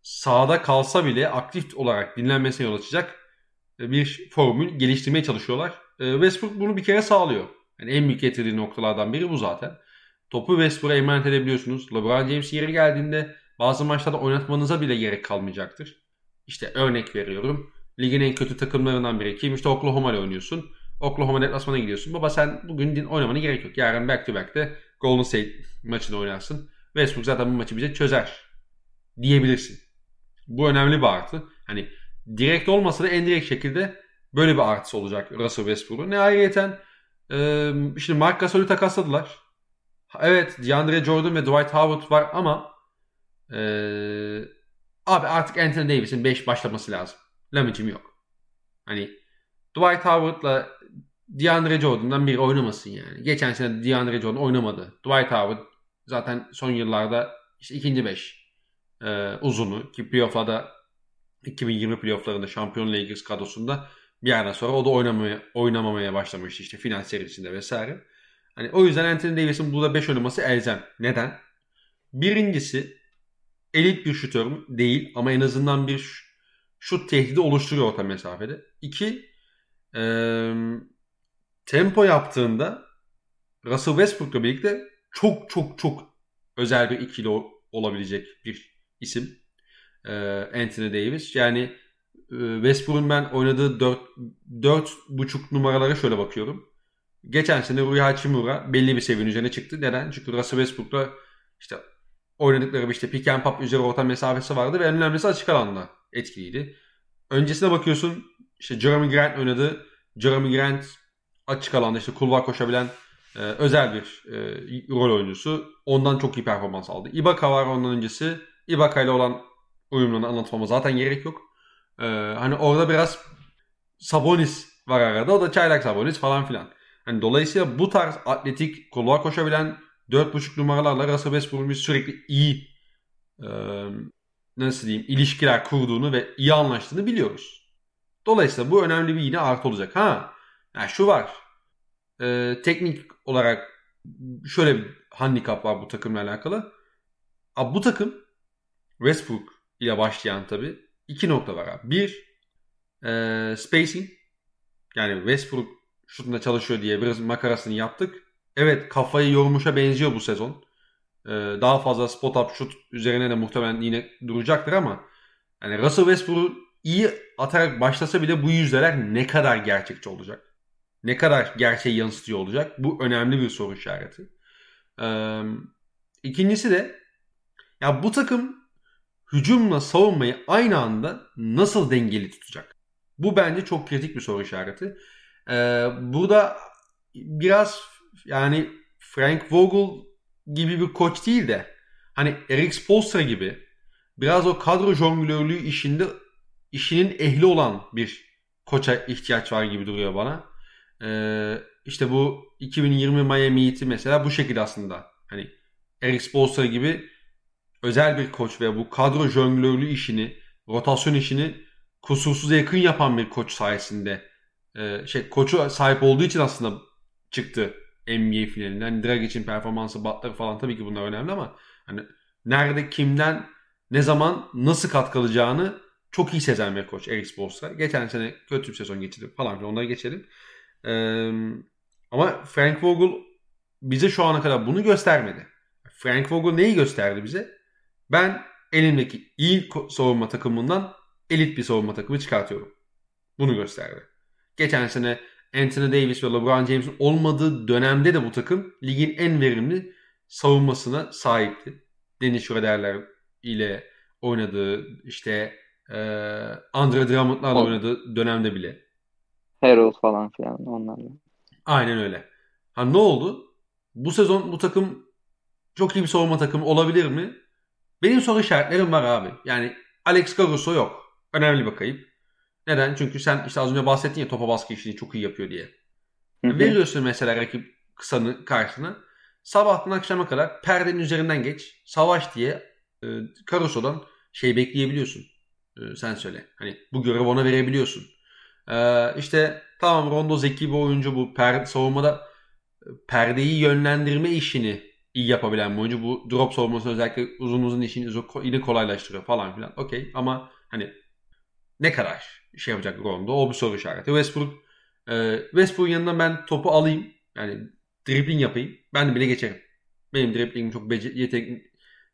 sahada kalsa bile aktif olarak dinlenmesine yol açacak e, bir formül geliştirmeye çalışıyorlar. Ee, Westbrook bunu bir kere sağlıyor. Yani en büyük getirdiği noktalardan biri bu zaten. Topu Westbrook'a emanet edebiliyorsunuz. LeBron James yeri geldiğinde bazı maçlarda oynatmanıza bile gerek kalmayacaktır. İşte örnek veriyorum. Ligin en kötü takımlarından biri kim? İşte Oklahoma ile oynuyorsun. Oklahoma deplasmana gidiyorsun. Baba sen bugün din oynamana gerek yok. Yarın back to back'te Golden State maçını oynarsın. Westbrook zaten bu maçı bize çözer diyebilirsin. Bu önemli bir artı. Hani direkt olmasa da en direkt şekilde böyle bir artısı olacak Russell Westbrook'un. Ne ayrıyeten e, şimdi Mark Gasol'ü takasladılar. Evet DeAndre Jordan ve Dwight Howard var ama e, abi artık Anthony Davis'in 5 başlaması lazım. Lamicim yok. Hani Dwight Howard'la DeAndre Jordan'dan biri oynamasın yani. Geçen sene DeAndre Jordan oynamadı. Dwight Howard zaten son yıllarda işte ikinci beş e, uzunu ki playoff'larda 2020 playoff'larında Şampiyon Lakers kadrosunda bir yerden sonra o da oynamaya, oynamamaya başlamıştı işte final serisinde vesaire. Hani o yüzden Anthony Davis'in burada 5 oynaması elzem. Neden? Birincisi elit bir şutör değil ama en azından bir şut tehdidi oluşturuyor orta mesafede. İki, ee, tempo yaptığında Russell Westbrook'la birlikte çok çok çok özel bir ikili olabilecek bir isim. Ee, Anthony Davis. Yani e, Westbrook'un ben oynadığı 4 4 buçuk numaralara şöyle bakıyorum. Geçen sene Rui Hachimura belli bir seviyenin üzerine çıktı. Neden? Çünkü Russell Westbrook'la işte oynadıkları işte pick and pop üzeri orta mesafesi vardı ve en önemlisi açık alanda etkiliydi. Öncesine bakıyorsun işte Jeremy Grant oynadı. Jeremy Grant açık alanda işte kulvar koşabilen e, özel bir e, rol oyuncusu. Ondan çok iyi performans aldı. Ibaka var ondan öncesi. Ibaka ile olan uyumlarını anlatmama zaten gerek yok. E, hani orada biraz Sabonis var arada. O da çaylak Sabonis falan filan. Hani dolayısıyla bu tarz atletik kulvar koşabilen 4.5 numaralarla Russell Westbrook'un sürekli iyi e, nasıl diyeyim ilişkiler kurduğunu ve iyi anlaştığını biliyoruz. Dolayısıyla bu önemli bir yine artı olacak. Ha yani şu var. E, teknik olarak şöyle bir handikap var bu takımla alakalı. Abi bu takım Westbrook ile başlayan tabi iki nokta var abi. Bir e, spacing yani Westbrook şutunda çalışıyor diye biraz makarasını yaptık. Evet kafayı yormuşa benziyor bu sezon. Ee, daha fazla spot up şut üzerine de muhtemelen yine duracaktır ama yani Russell Westbrook iyi atarak başlasa bile bu yüzdeler ne kadar gerçekçi olacak? ne kadar gerçeği yansıtıyor olacak? Bu önemli bir soru işareti. Ee, ikincisi de ya bu takım hücumla savunmayı aynı anda nasıl dengeli tutacak? Bu bence çok kritik bir soru işareti. Ee, burada biraz yani Frank Vogel gibi bir koç değil de hani Eric Spoelstra gibi biraz o kadro jonglörlüğü işinde işinin ehli olan bir koça ihtiyaç var gibi duruyor bana. Ee, işte bu 2020 Miami Heat'i mesela bu şekilde aslında. Hani Eric Spoelstra gibi özel bir koç ve bu kadro jonglörlü işini, rotasyon işini kusursuza yakın yapan bir koç sayesinde e, şey koçu sahip olduğu için aslında çıktı NBA finalinde. Hani Dragic'in performansı, Butler falan tabii ki bunlar önemli ama hani nerede kimden ne zaman nasıl katkılacağını çok iyi sezen bir koç Eric Spoelstra. Geçen sene kötü bir sezon geçirdi falan filan onları geçelim. Ee, ama Frank Vogel bize şu ana kadar bunu göstermedi. Frank Vogel neyi gösterdi bize? Ben elimdeki iyi savunma takımından elit bir savunma takımı çıkartıyorum. Bunu gösterdi. Geçen sene Anthony Davis ve LeBron James'in olmadığı dönemde de bu takım ligin en verimli savunmasına sahipti. Dennis Schroeder'ler ile oynadığı işte e, Andre Drummond'larla oynadığı dönemde bile. Harold falan filan onlarla. Aynen öyle. Ha ne oldu? Bu sezon bu takım çok iyi bir savunma takımı olabilir mi? Benim soru işaretlerim var abi. Yani Alex Caruso yok. Önemli bir kayıp. Neden? Çünkü sen işte az önce bahsettin ya topa baskı işini çok iyi yapıyor diye. Hı hı. Veriyorsun mesela rakip kısanı karşına. Sabahtan akşama kadar perdenin üzerinden geç. Savaş diye e, Caruso'dan şey bekleyebiliyorsun. E, sen söyle. Hani bu görevi ona verebiliyorsun. E, işte tamam Rondo zeki bir oyuncu bu. Per, savunmada e, perdeyi yönlendirme işini iyi yapabilen bir oyuncu. Bu drop savunması özellikle uzun uzun işini yine kolaylaştırıyor falan filan. Okey ama hani ne kadar şey yapacak Rondo o bir soru işareti. Westbrook e, Westbrook'un yanından ben topu alayım. Yani dribbling yapayım. Ben de bile geçerim. Benim driblingim çok bece- yetenek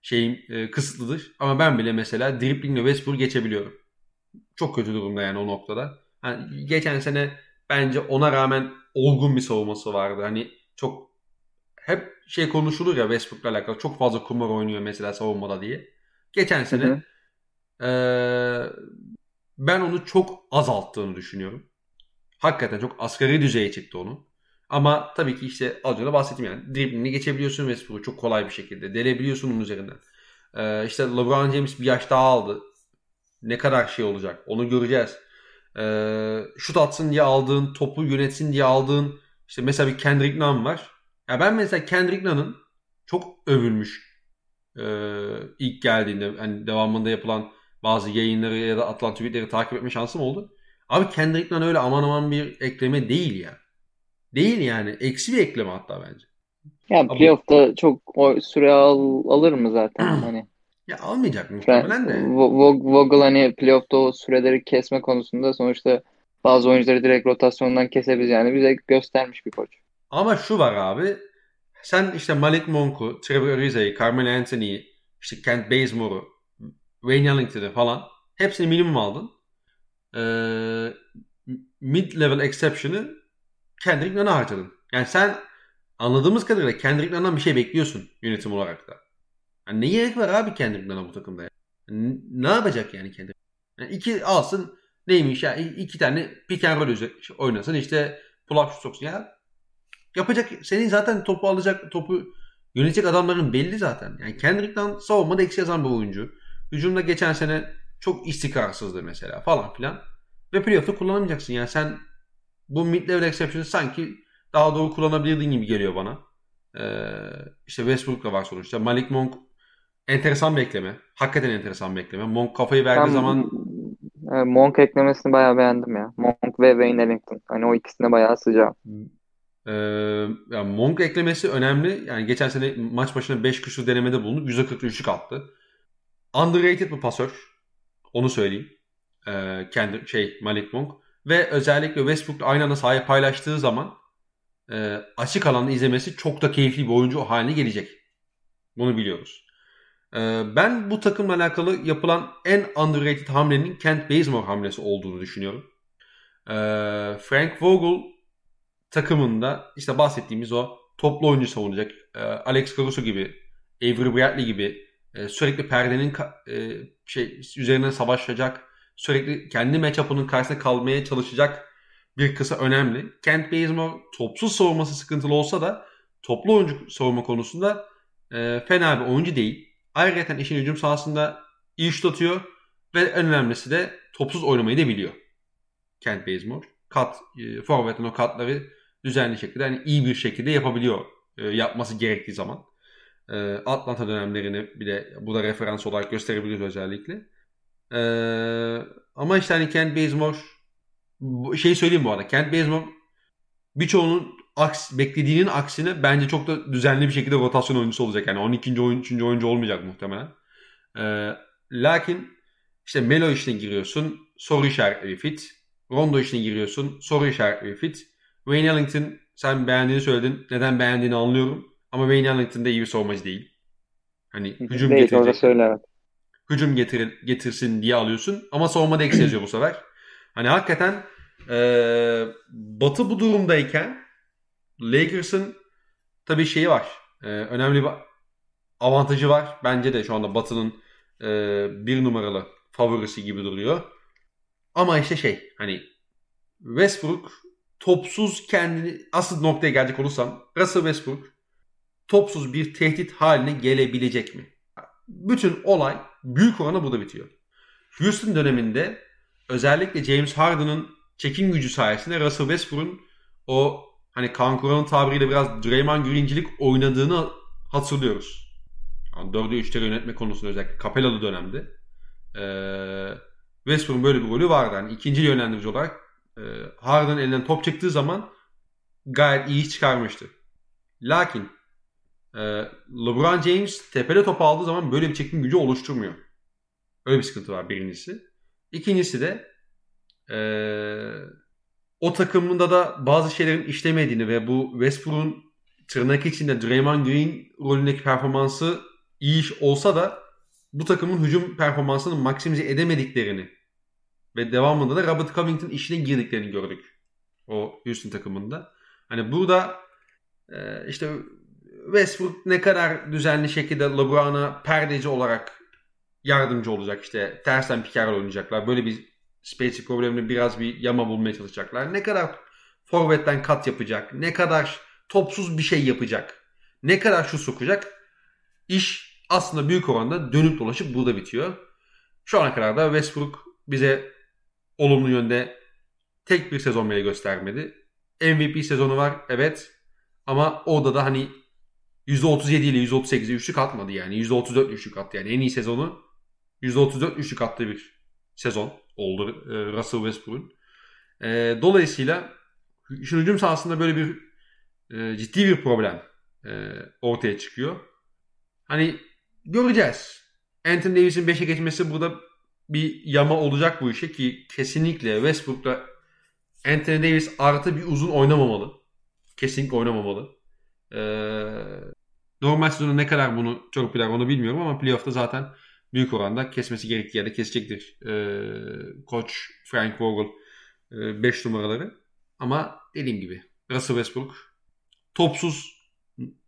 şeyim e, kısıtlıdır. Ama ben bile mesela driblingle Westbrook geçebiliyorum. Çok kötü durumda yani o noktada. Yani geçen sene bence ona rağmen olgun bir savunması vardı. Hani çok hep şey konuşulur ya Westbrook'la alakalı. Çok fazla kumar oynuyor mesela savunmada diye. Geçen sene hı hı. E, ben onu çok azalttığını düşünüyorum. Hakikaten çok asgari düzeye çıktı onu. Ama tabii ki işte az önce bahsettim yani. Driblingini geçebiliyorsun Westbrook'u çok kolay bir şekilde. Delebiliyorsun onun üzerinden. Ee, işte LeBron James bir yaş daha aldı. Ne kadar şey olacak onu göreceğiz. Ee, şut atsın diye aldığın, topu yönetsin diye aldığın işte mesela bir Kendrick Nunn var. Ya ben mesela Kendrick Nunn'ın çok övülmüş ee, ilk geldiğinde hani devamında yapılan bazı yayınları ya da atılan tweetleri takip etme şansım oldu. Abi Kendrick Nunn öyle aman aman bir ekleme değil ya. Değil yani. Eksi bir ekleme hatta bence. Ya playoff'ta çok o süre al, alır mı zaten [CLEARS THROAT] hani? Ya almayacak muhtemelen de. Vogel hani playoff'ta o süreleri kesme konusunda sonuçta bazı oyuncuları direkt rotasyondan kesebilir yani bize göstermiş bir koç. Ama şu var abi. Sen işte Malik Monk'u, Trevor Arize'yi, Carmelo Anthony'yi, işte Kent Bazemore'u, Wayne Ellington'ı falan hepsini minimum aldın. Ee, mid-level exception'ı Kendrick Nunn'a harcadın. Yani sen anladığımız kadarıyla Kendrick Nunn'dan bir şey bekliyorsun yönetim olarak da. Yani ne gerek var abi Kendrick Nunn'a bu takımda ya? Ne yapacak yani Kendrick? Yani iki alsın neymiş ya iki tane pick and roll oynasın işte pull up soksun ya. Yapacak senin zaten topu alacak topu yönetecek adamların belli zaten. Yani Kendrick Nunn savunmada eksi yazan bir oyuncu. Hücumda geçen sene çok istikrarsızdı mesela falan filan. Ve playoff'ta kullanamayacaksın. Yani sen bu mid-level exception'ı sanki daha doğru kullanabilirdin gibi geliyor bana. Ee, işte Westbrook'la var sonuçta. Malik Monk enteresan bir ekleme. Hakikaten enteresan bir ekleme. Monk kafayı verdiği ben, zaman Monk eklemesini bayağı beğendim ya. Monk ve Wayne Ellington. Hani o ikisine bayağı sıcağım. Ee, yani Monk eklemesi önemli. Yani geçen sene maç başına 5 küsur denemede bulundu. %43'lük attı. Underrated bir pasör. Onu söyleyeyim. Ee, kendi şey Malik Monk. Ve özellikle Westbrook'la aynı anda sahaya paylaştığı zaman e, açık alanda izlemesi çok da keyifli bir oyuncu haline gelecek. Bunu biliyoruz. E, ben bu takımla alakalı yapılan en underrated hamlenin Kent Bazemore hamlesi olduğunu düşünüyorum. E, Frank Vogel takımında işte bahsettiğimiz o toplu oyuncu savunacak. E, Alex Caruso gibi, Avery Bradley gibi e, sürekli perdenin e, şey üzerine savaşacak, sürekli kendi matchup'ının karşısında kalmaya çalışacak bir kısa önemli. Kent Bazemore topsuz savunması sıkıntılı olsa da toplu oyuncu savunma konusunda e, fena bir oyuncu değil. Ayrıca işin hücum sahasında iyi şut atıyor ve en önemlisi de topsuz oynamayı da biliyor. Kent Bazemore. Kat, e, forvetin o katları düzenli şekilde yani iyi bir şekilde yapabiliyor e, yapması gerektiği zaman. E, Atlanta dönemlerini bile bu da referans olarak gösterebiliriz özellikle. E, Ama işte hani Kent Bazemore şey söyleyeyim bu arada. Kent Bazemore birçoğunun aks, beklediğinin aksine bence çok da düzenli bir şekilde rotasyon oyuncusu olacak. Yani 12. oyun, 3. oyuncu olmayacak muhtemelen. Ee, lakin işte Melo işine giriyorsun. Soru işaretli fit. Rondo işine giriyorsun. Soru işaretli fit. Wayne Ellington sen beğendiğini söyledin. Neden beğendiğini anlıyorum. Ama Wayne Ellington da iyi bir savunmacı değil. Hani hücum değil, getirecek. Söyle, evet. Hücum getir, getirsin diye alıyorsun. Ama savunmada eksi yazıyor bu sefer. Hani hakikaten ee, Batı bu durumdayken Lakers'ın tabii şeyi var. E, önemli bir avantajı var. Bence de şu anda Batı'nın e, bir numaralı favorisi gibi duruyor. Ama işte şey hani Westbrook topsuz kendini asıl noktaya gelecek olursam Russell Westbrook topsuz bir tehdit haline gelebilecek mi? Bütün olay büyük oranda burada bitiyor. Houston döneminde özellikle James Harden'ın çekim gücü sayesinde Russell Westbrook'un o hani Kankura'nın tabiriyle biraz Draymond Green'cilik oynadığını hatırlıyoruz. Yani 4'e 3'leri yönetme konusunda özellikle Capella'lı dönemde. Ee, Westbrook'un böyle bir golü vardı. Yani ikinci yönlendirici olarak e, Harden elinden top çıktığı zaman gayet iyi çıkarmıştı. Lakin e, LeBron James tepede top aldığı zaman böyle bir çekim gücü oluşturmuyor. Öyle bir sıkıntı var birincisi. İkincisi de eee o takımında da bazı şeylerin işlemediğini ve bu Westbrook'un tırnak içinde Draymond Green rolündeki performansı iyi iş olsa da bu takımın hücum performansını maksimize edemediklerini ve devamında da Robert Covington işine girdiklerini gördük. O Houston takımında. Hani burada e, işte Westbrook ne kadar düzenli şekilde LeBron'a perdeci olarak yardımcı olacak. işte tersten piker oynayacaklar. Böyle bir spacing problemini biraz bir yama bulmaya çalışacaklar. Ne kadar forvetten kat yapacak, ne kadar topsuz bir şey yapacak, ne kadar şu sokacak. İş aslında büyük oranda dönüp dolaşıp burada bitiyor. Şu ana kadar da Westbrook bize olumlu yönde tek bir sezon bile göstermedi. MVP sezonu var evet ama orada da hani %37 ile %38'e üçlük atmadı yani. %34 üçlük attı yani. En iyi sezonu %34 üçlük attığı bir sezon oldu e, Russell Westbrook'un. E, dolayısıyla işin hücum sahasında böyle bir e, ciddi bir problem ortaya çıkıyor. Hani göreceğiz. Anthony Davis'in 5'e geçmesi burada bir yama olacak bu işe ki kesinlikle Westbrook'ta Anthony Davis artı bir uzun oynamamalı. Kesinlikle oynamamalı. Ee, normal sezonda ne kadar bunu çok torpiler onu bilmiyorum ama playoff'ta zaten büyük oranda kesmesi gerektiği yerde kesecektir. E, koç Frank Vogel 5 e, numaraları. Ama dediğim gibi Russell Westbrook topsuz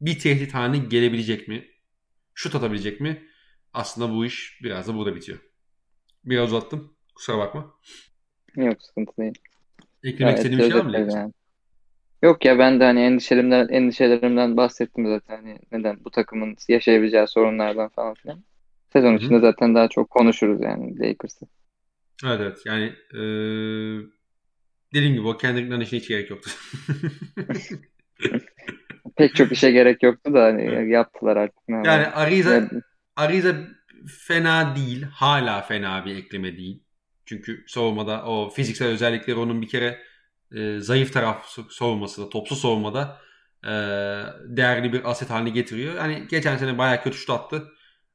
bir tehdit haline gelebilecek mi? Şut atabilecek mi? Aslında bu iş biraz da burada bitiyor. Biraz uzattım. Kusura bakma. Yok sıkıntı değil. Eklemek istediğim bir şey var mı? Yani. Yok ya ben de hani endişelerimden endişelerimden bahsettim zaten hani neden bu takımın yaşayabileceği sorunlardan falan filan. Sezon içinde Hı-hı. zaten daha çok konuşuruz yani Lakers'ı. Evet evet yani ee, dediğim gibi o Kendrick Nunn işine hiç gerek yoktu. [LAUGHS] Pek çok işe gerek yoktu da hani evet. yaptılar artık. Yani Ariza, yani... Ariza fena değil. Hala fena bir ekleme değil. Çünkü savunmada o fiziksel özellikleri onun bir kere e, zayıf taraf savunması da, topsuz savunmada e, değerli bir aset haline getiriyor. Yani geçen sene bayağı kötü şut attı.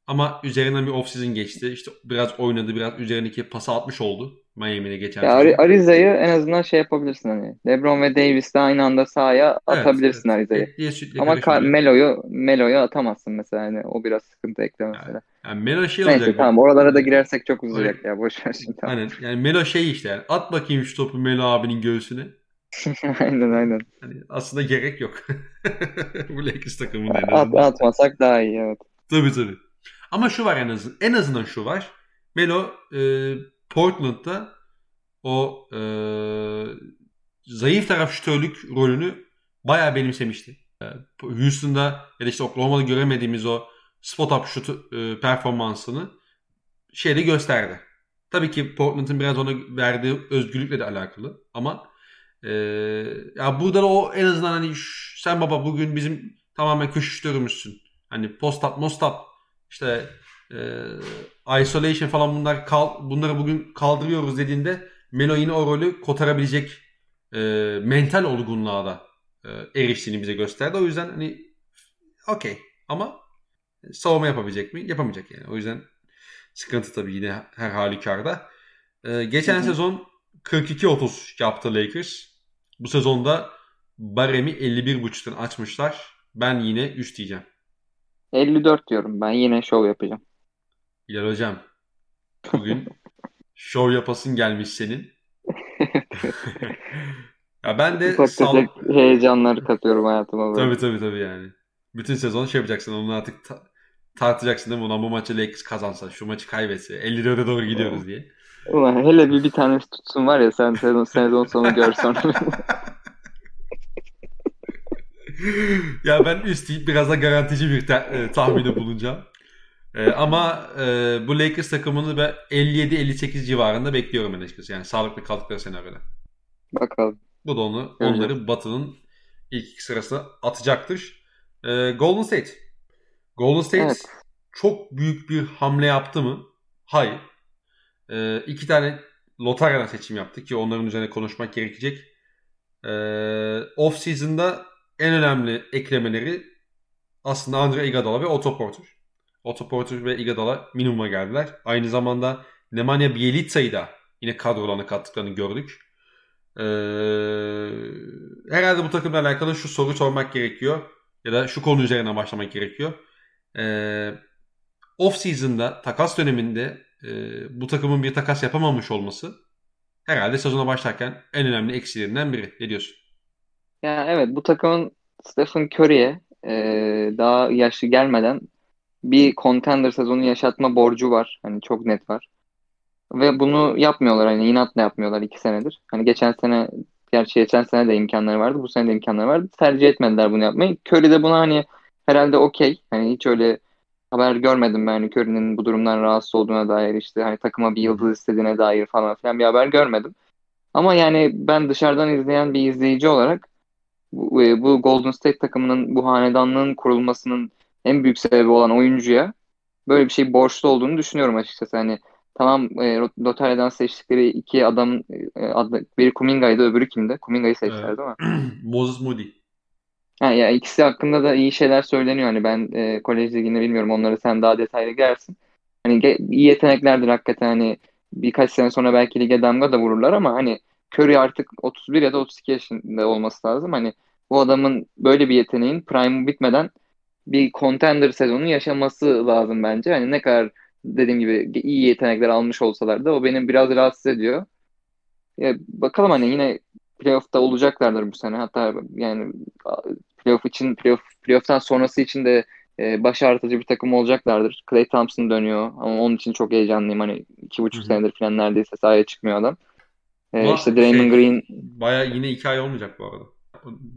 Ama üzerinden bir off-season geçti. İşte biraz oynadı, biraz üzerindeki pası atmış oldu. Miami'de geçen ya Ar- Ariza'yı en azından şey yapabilirsin hani. LeBron ve Davis de aynı anda sahaya atabilirsin evet, Ariza'yı. Ama Melo'yu Melo'yu atamazsın mesela hani o biraz sıkıntı ekle mesela. Yani, yani Melo şey Neyse, olacak. tamam oralara da girersek çok uzayacak ya boş ver şimdi. Tamam. Aynen. Yani Melo şey işte yani at bakayım şu topu Melo abinin göğsüne. [LAUGHS] aynen aynen. Hani aslında gerek yok. [LAUGHS] Bu Lakers takımının en azından. At, atmasak daha iyi evet. Tabii tabii. Ama şu var en azından. En azından şu var. Melo e, Portland'da o e, zayıf taraf şütörlük rolünü bayağı benimsemişti. E, Houston'da ya da işte Oklahoma'da göremediğimiz o spot up şut e, performansını şeyde gösterdi. Tabii ki Portland'ın biraz ona verdiği özgürlükle de alakalı ama e, ya burada da o en azından hani sen baba bugün bizim tamamen köşe şütörümüzsün. Hani post up, most up işte e, isolation falan bunlar kal, bunları bugün kaldırıyoruz dediğinde Melo yine o rolü kotarabilecek e, mental olgunluğa da e, eriştiğini bize gösterdi. O yüzden hani okey ama savunma yapabilecek mi? Yapamayacak yani. O yüzden sıkıntı tabii yine her halükarda. E, geçen sezon 42-30 yaptı Lakers. Bu sezonda baremi 51.5'tan açmışlar. Ben yine 3 diyeceğim. 54 diyorum ben. Yine şov yapacağım. Bilal hocam. Bugün [LAUGHS] şov yapasın gelmiş senin. [LAUGHS] ya ben de Ufak sal... heyecanlar katıyorum hayatıma. Böyle. Tabii tabii tabii yani. Bütün sezon şey yapacaksın. Onu artık ta- tartacaksın değil mi? Ulan bu maçı Lakers kazansa, şu maçı kaybetse. 54'e doğru gidiyoruz diye. Ulan hele bir bir tanesi tutsun var ya sen sezon, sezon sonu görsen. [LAUGHS] ya ben üst deyip biraz da garantici bir ta- e, tahminde bulunacağım. E, ama e, bu Lakers takımını ben 57-58 civarında bekliyorum ben açıkçası. Yani sağlıklı kaldıkları senaryoda. Bakalım. Bu da onu onları Batı'nın ilk iki sırasına atacaktır. E, Golden State. Golden State evet. çok büyük bir hamle yaptı mı? Hayır. E, iki tane lotaryadan seçim yaptı ki onların üzerine konuşmak gerekecek. E, off season'da en önemli eklemeleri aslında Andre Iguodala ve Otto Porter. Otto Porter ve Iguodala minimuma geldiler. Aynı zamanda Nemanja Bjelitza'yı da yine kadrolarına kattıklarını gördük. Ee, herhalde bu takımla alakalı şu soru sormak gerekiyor. Ya da şu konu üzerine başlamak gerekiyor. Ee, off season'da takas döneminde e, bu takımın bir takas yapamamış olması herhalde sezona başlarken en önemli eksilerinden biri. Ne diyorsun? Ya evet bu takımın Stephen Curry'e e, daha yaşlı gelmeden bir contender sezonu yaşatma borcu var. Hani çok net var. Ve bunu yapmıyorlar hani inatla yapmıyorlar iki senedir. Hani geçen sene gerçi geçen sene de imkanları vardı. Bu sene de imkanları vardı. Tercih etmediler bunu yapmayı. Curry de buna hani herhalde okey. Hani hiç öyle haber görmedim ben hani Curry'nin bu durumdan rahatsız olduğuna dair işte hani takıma bir yıldız istediğine dair falan filan bir haber görmedim. Ama yani ben dışarıdan izleyen bir izleyici olarak bu, e, bu Golden State takımının bu hanedanlığın kurulmasının en büyük sebebi olan oyuncuya böyle bir şey borçlu olduğunu düşünüyorum açıkçası. Hani tamam e, Lotarya'dan seçtikleri iki adam e, adı, biri Kuminga'ydı öbürü kimdi? Kuminga'yı seçtiler evet. değil mi? [CLEARS THROAT] Moses Moody. Ha, ya ikisi hakkında da iyi şeyler söyleniyor. Hani ben e, kolej liginde bilmiyorum. Onları sen daha detaylı gelsin. Hani iyi yeteneklerdir hakikaten hani birkaç sene sonra belki lige damga da vururlar ama hani Curry artık 31 ya da 32 yaşında olması lazım. Hani bu adamın böyle bir yeteneğin prime bitmeden bir contender sezonu yaşaması lazım bence. Hani ne kadar dediğim gibi iyi yetenekler almış olsalar da o benim biraz rahatsız ediyor. Ya bakalım hani yine playoff'ta olacaklardır bu sene. Hatta yani playoff için playoff playoff'tan sonrası için de e, baş ağrıtıcı bir takım olacaklardır. Clay Thompson dönüyor ama onun için çok heyecanlıyım. Hani iki buçuk senedir falan neredeyse sahaya çıkmıyor adam. E, işte Draymond şey, Green baya yine iki ay olmayacak bu arada.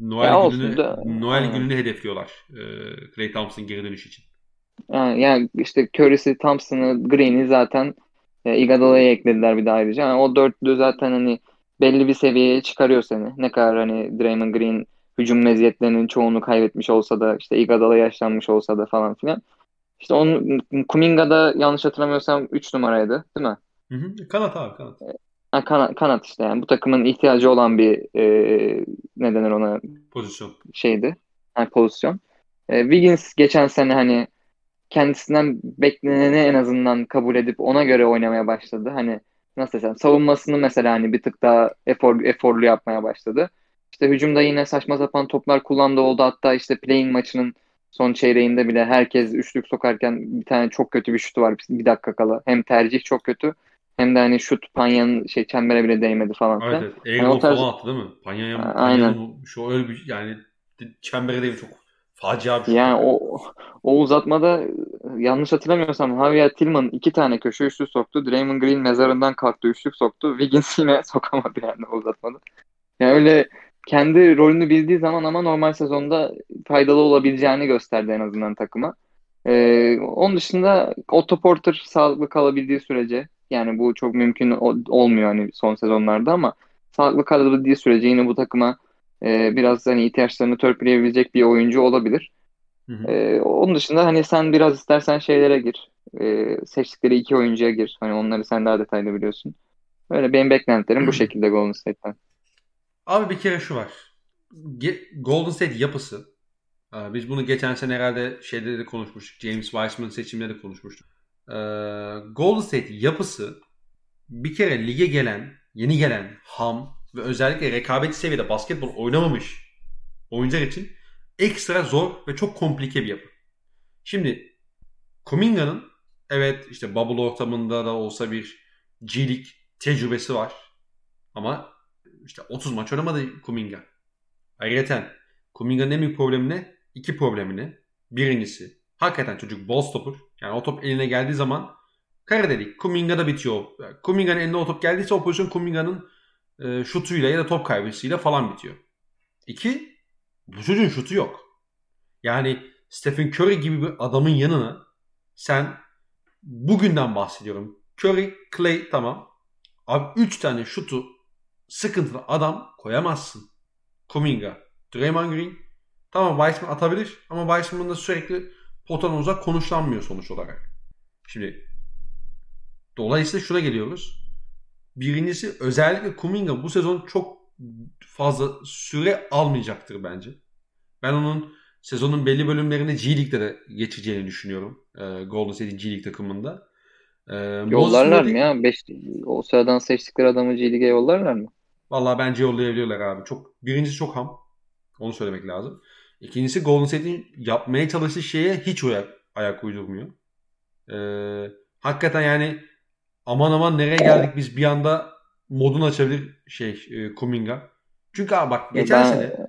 Noel ya gününü da, Noel gününü hedefliyorlar. E, Clay Thompson geri dönüş için. Yani, yani işte Curry'si, Thompson'ı, Green'i zaten e, Iguodala'ya eklediler bir de ayrıca. Yani o dörtlü zaten hani belli bir seviyeye çıkarıyor seni. Ne kadar hani Draymond Green hücum meziyetlerinin çoğunu kaybetmiş olsa da işte Iguodala yaşlanmış olsa da falan filan. İşte onun Kuminga'da yanlış hatırlamıyorsam 3 numaraydı değil mi? Hı hı. Kanat abi kanat. Ha, kanat, kanat işte yani bu takımın ihtiyacı olan bir e, ne denir ona pozisyon şeydi. Yani pozisyon. E, Wiggins geçen sene hani kendisinden bekleneni en azından kabul edip ona göre oynamaya başladı. Hani nasıl desem savunmasını mesela hani bir tık daha efor, eforlu yapmaya başladı. İşte hücumda yine saçma sapan toplar kullandığı oldu. Hatta işte playing maçının son çeyreğinde bile herkes üçlük sokarken bir tane çok kötü bir şutu var bir dakika kala. Hem tercih çok kötü hem de hani şut Panya'nın şey çembere bile değmedi falan. Evet, evet. Yani tarz... falan attı değil mi? Panya'ya Aynen. Şu öyle bir yani çembere değil çok facia bir şut. Yani o, o uzatmada yanlış hatırlamıyorsam Javier Tillman iki tane köşe üçlük soktu. Draymond Green mezarından kalktı üçlük soktu. Wiggins yine [LAUGHS] sokamadı yani uzatmada. Yani öyle kendi rolünü bildiği zaman ama normal sezonda faydalı olabileceğini gösterdi en azından takıma. Ee, onun dışında Otto Porter sağlıklı kalabildiği sürece yani bu çok mümkün olmuyor hani son sezonlarda ama sağlıklı kalabildiği sürece yine bu takıma e, biraz hani ihtiyaçlarını törpüleyebilecek bir oyuncu olabilir. Hı hı. E, onun dışında hani sen biraz istersen şeylere gir. e, seçtikleri iki oyuncuya gir. Hani onları sen daha detaylı biliyorsun. Öyle benim beklentilerim bu şekilde Golden State'ten. Abi bir kere şu var. Golden State yapısı. Biz bunu geçen sene herhalde şeyde de konuşmuştuk. James Wiseman seçimleri de konuşmuştuk. Golden State yapısı bir kere lige gelen, yeni gelen ham ve özellikle rekabetçi seviyede basketbol oynamamış oyuncular için ekstra zor ve çok komplike bir yapı. Şimdi Kuminga'nın evet işte bubble ortamında da olsa bir G tecrübesi var. Ama işte 30 maç oynamadı Kuminga. Ayrıca Kuminga'nın en büyük problemi ne? İki problemini. Birincisi hakikaten çocuk ball stopper. Yani o top eline geldiği zaman kare dedik. Kuminga'da bitiyor. Kuminga'nın eline o top geldiyse o pozisyon Kuminga'nın e, şutuyla ya da top kaybısıyla falan bitiyor. İki, bu çocuğun şutu yok. Yani Stephen Curry gibi bir adamın yanına sen bugünden bahsediyorum. Curry, Clay tamam. Abi 3 tane şutu sıkıntılı adam koyamazsın. Kuminga, Draymond Green. Tamam Weissman atabilir ama Weissman'ın da sürekli potadan uzak konuşlanmıyor sonuç olarak. Şimdi dolayısıyla şuna geliyoruz. Birincisi özellikle Kuminga bu sezon çok fazla süre almayacaktır bence. Ben onun sezonun belli bölümlerinde G League'de de geçeceğini düşünüyorum. E, Golden State'in G League takımında. E, yollarlar mı ya? Beş, o sıradan seçtikleri adamı G League'e yollarlar mı? Vallahi bence yollayabiliyorlar abi. Çok birincisi çok ham. Onu söylemek lazım. İkincisi Golden State'in yapmaya çalıştığı şeye hiç ayak, ayak uydurmuyor. Ee, hakikaten yani aman aman nereye geldik biz bir anda modunu açabilir şey e, Kuminga. Çünkü abi bak geçen ben, sene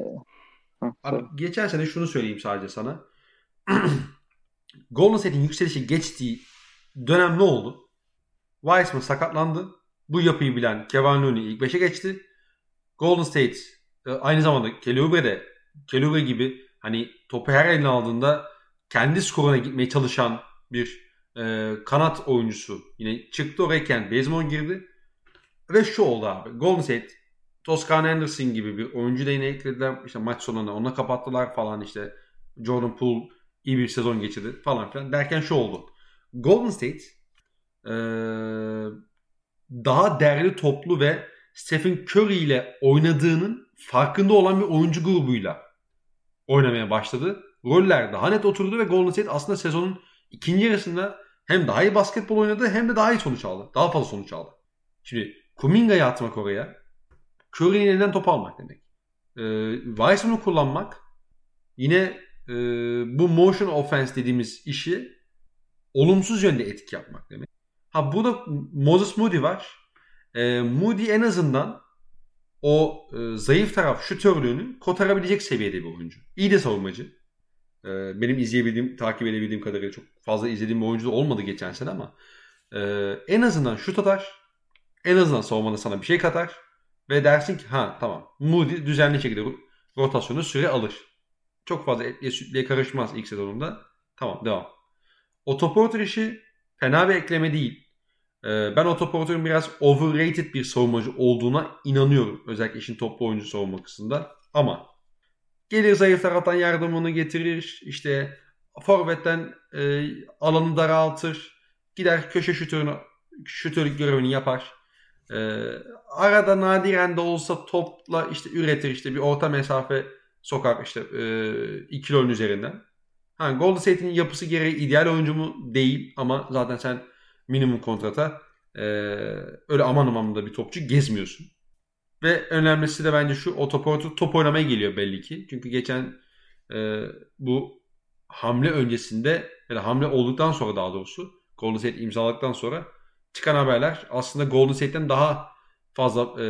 abi, geçen sene şunu söyleyeyim sadece sana. [CLEARS THROAT] Golden State'in yükselişi geçtiği dönem ne oldu? Wiseman sakatlandı. Bu yapıyı bilen Kevin Looney ilk 5'e geçti. Golden State e, aynı zamanda Kelly Oubre de Kelly Oubre gibi hani topu her eline aldığında kendi skoruna gitmeye çalışan bir e, kanat oyuncusu yine çıktı orayken Bazemore girdi. Ve şu oldu abi. Golden State Toscan Anderson gibi bir oyuncu da yine eklediler. İşte maç sonunda ona kapattılar falan işte. Jordan Poole iyi bir sezon geçirdi falan filan. Derken şu oldu. Golden State ee, daha değerli toplu ve Stephen Curry ile oynadığının farkında olan bir oyuncu grubuyla oynamaya başladı. Roller daha net oturdu ve Golden State aslında sezonun ikinci yarısında hem daha iyi basketbol oynadı hem de daha iyi sonuç aldı. Daha fazla sonuç aldı. Şimdi Kuminga'yı atmak oraya Curry'nin elinden top almak demek. Ee, Weissman'ı kullanmak yine e, bu motion offense dediğimiz işi olumsuz yönde etki yapmak demek. Ha burada Moses Moody var. E, Moody en azından o e, zayıf taraf şutörlüğünü kotarabilecek seviyede bir oyuncu. İyi de savunmacı. E, benim izleyebildiğim, takip edebildiğim kadarıyla çok fazla izlediğim bir oyuncu da olmadı geçen sene ama e, en azından şut atar. En azından savunmada sana bir şey katar. Ve dersin ki ha tamam Moody düzenli şekilde rotasyonu süre alır. Çok fazla etliye sütlüye karışmaz ilk sezonunda. Tamam devam. Otoporter işi fena bir ekleme değil. Ee, ben Otoporter'ın biraz overrated bir savunmacı olduğuna inanıyorum. Özellikle işin toplu oyuncu savunma kısmında. Ama gelir zayıf taraftan yardımını getirir. İşte forvetten e, alanı daraltır. Gider köşe şutörünü şutörlük görevini yapar. E, arada nadiren de olsa topla işte üretir işte bir orta mesafe sokar işte e, 2 kilonun üzerinden. Ha, Golden State'in yapısı gereği ideal oyuncu mu? Değil ama zaten sen minimum kontrata e, öyle aman aman da bir topçu gezmiyorsun. Ve önemlisi de bence şu otoportu top oynamaya geliyor belli ki. Çünkü geçen e, bu hamle öncesinde ya da hamle olduktan sonra daha doğrusu Golden State imzaladıktan sonra çıkan haberler aslında Golden State'ten daha fazla e,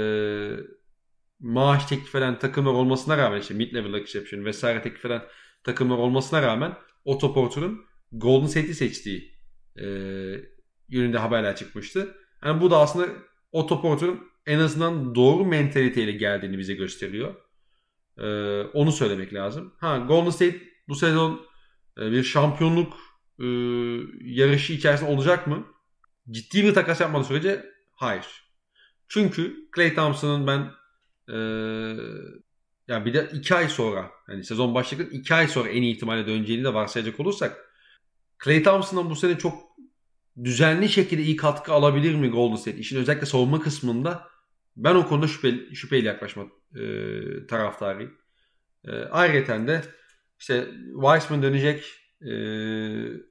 maaş teklif eden takımlar olmasına rağmen işte mid-level exception vesaire teklif eden takımlar olmasına rağmen Otoporter'ın Golden State'i seçtiği e, yönünde haberler çıkmıştı. Yani bu da aslında Otoporter'ın en azından doğru mentaliteyle geldiğini bize gösteriyor. E, onu söylemek lazım. Ha Golden State bu sezon e, bir şampiyonluk e, yarışı içerisinde olacak mı? Ciddi bir takas yapmadığı sürece hayır. Çünkü Clay Thompson'ın ben e, ya bir de 2 ay sonra hani sezon başladıktan 2 ay sonra en iyi ihtimalle döneceğini de varsayacak olursak Clay Thompson'dan bu sene çok düzenli şekilde iyi katkı alabilir mi Golden State? İşin özellikle savunma kısmında ben o konuda şüpheli, şüpheyle yaklaşmak e, taraftarıyım. E, ayrıca de işte Weissman dönecek. E,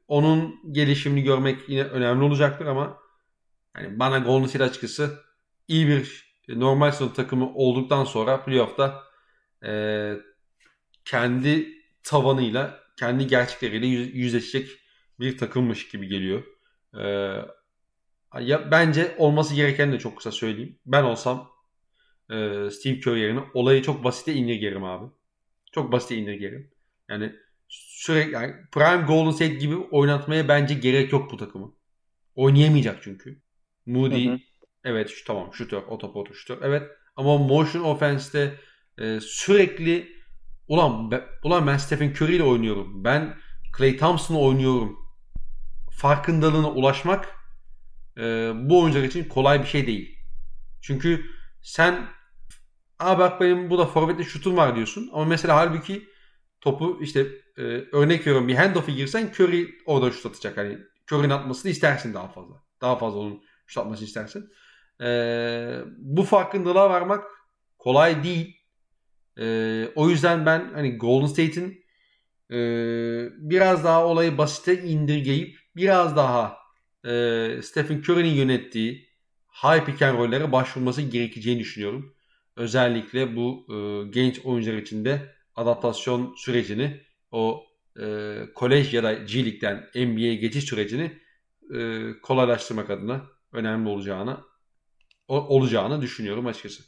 onun gelişimini görmek yine önemli olacaktır ama yani bana Golden State açıkçası iyi bir normal sınıf takımı olduktan sonra playoff'ta e, kendi tavanıyla, kendi gerçekleriyle yüz, yüzleşecek bir takımmış gibi geliyor. E, ya bence olması gereken de çok kısa söyleyeyim. Ben olsam e, Steve Kerr yerine olayı çok basite indirgerim abi. Çok basite indirgerim. Yani sürekli yani Prime Golden State gibi oynatmaya bence gerek yok bu takımı. Oynayamayacak çünkü. Moody hı hı. evet şu tamam şutör, otopot şutör. Evet ama motion offense'te e, sürekli ulan be, ulan ben Stephen Curry ile oynuyorum. Ben Clay Thompson'la oynuyorum. Farkındalığına ulaşmak e, bu oyuncular için kolay bir şey değil. Çünkü sen Aa bak benim bu da forvetle şutum var diyorsun. Ama mesela halbuki topu işte e, örnek veriyorum bir handoff'a girsen Curry orada şut atacak. Hani Curry'nin atmasını istersin daha fazla. Daha fazla onun şut atmasını istersin. E, bu farkındalığa varmak kolay değil. E, o yüzden ben hani Golden State'in e, biraz daha olayı basite indirgeyip biraz daha e, Stephen Curry'nin yönettiği high pick and roll'lere başvurması gerekeceğini düşünüyorum. Özellikle bu e, genç oyuncular için de adaptasyon sürecini o e, kolej ya da G League'den NBA'ye geçiş sürecini e, kolaylaştırmak adına önemli olacağını o, olacağını düşünüyorum açıkçası.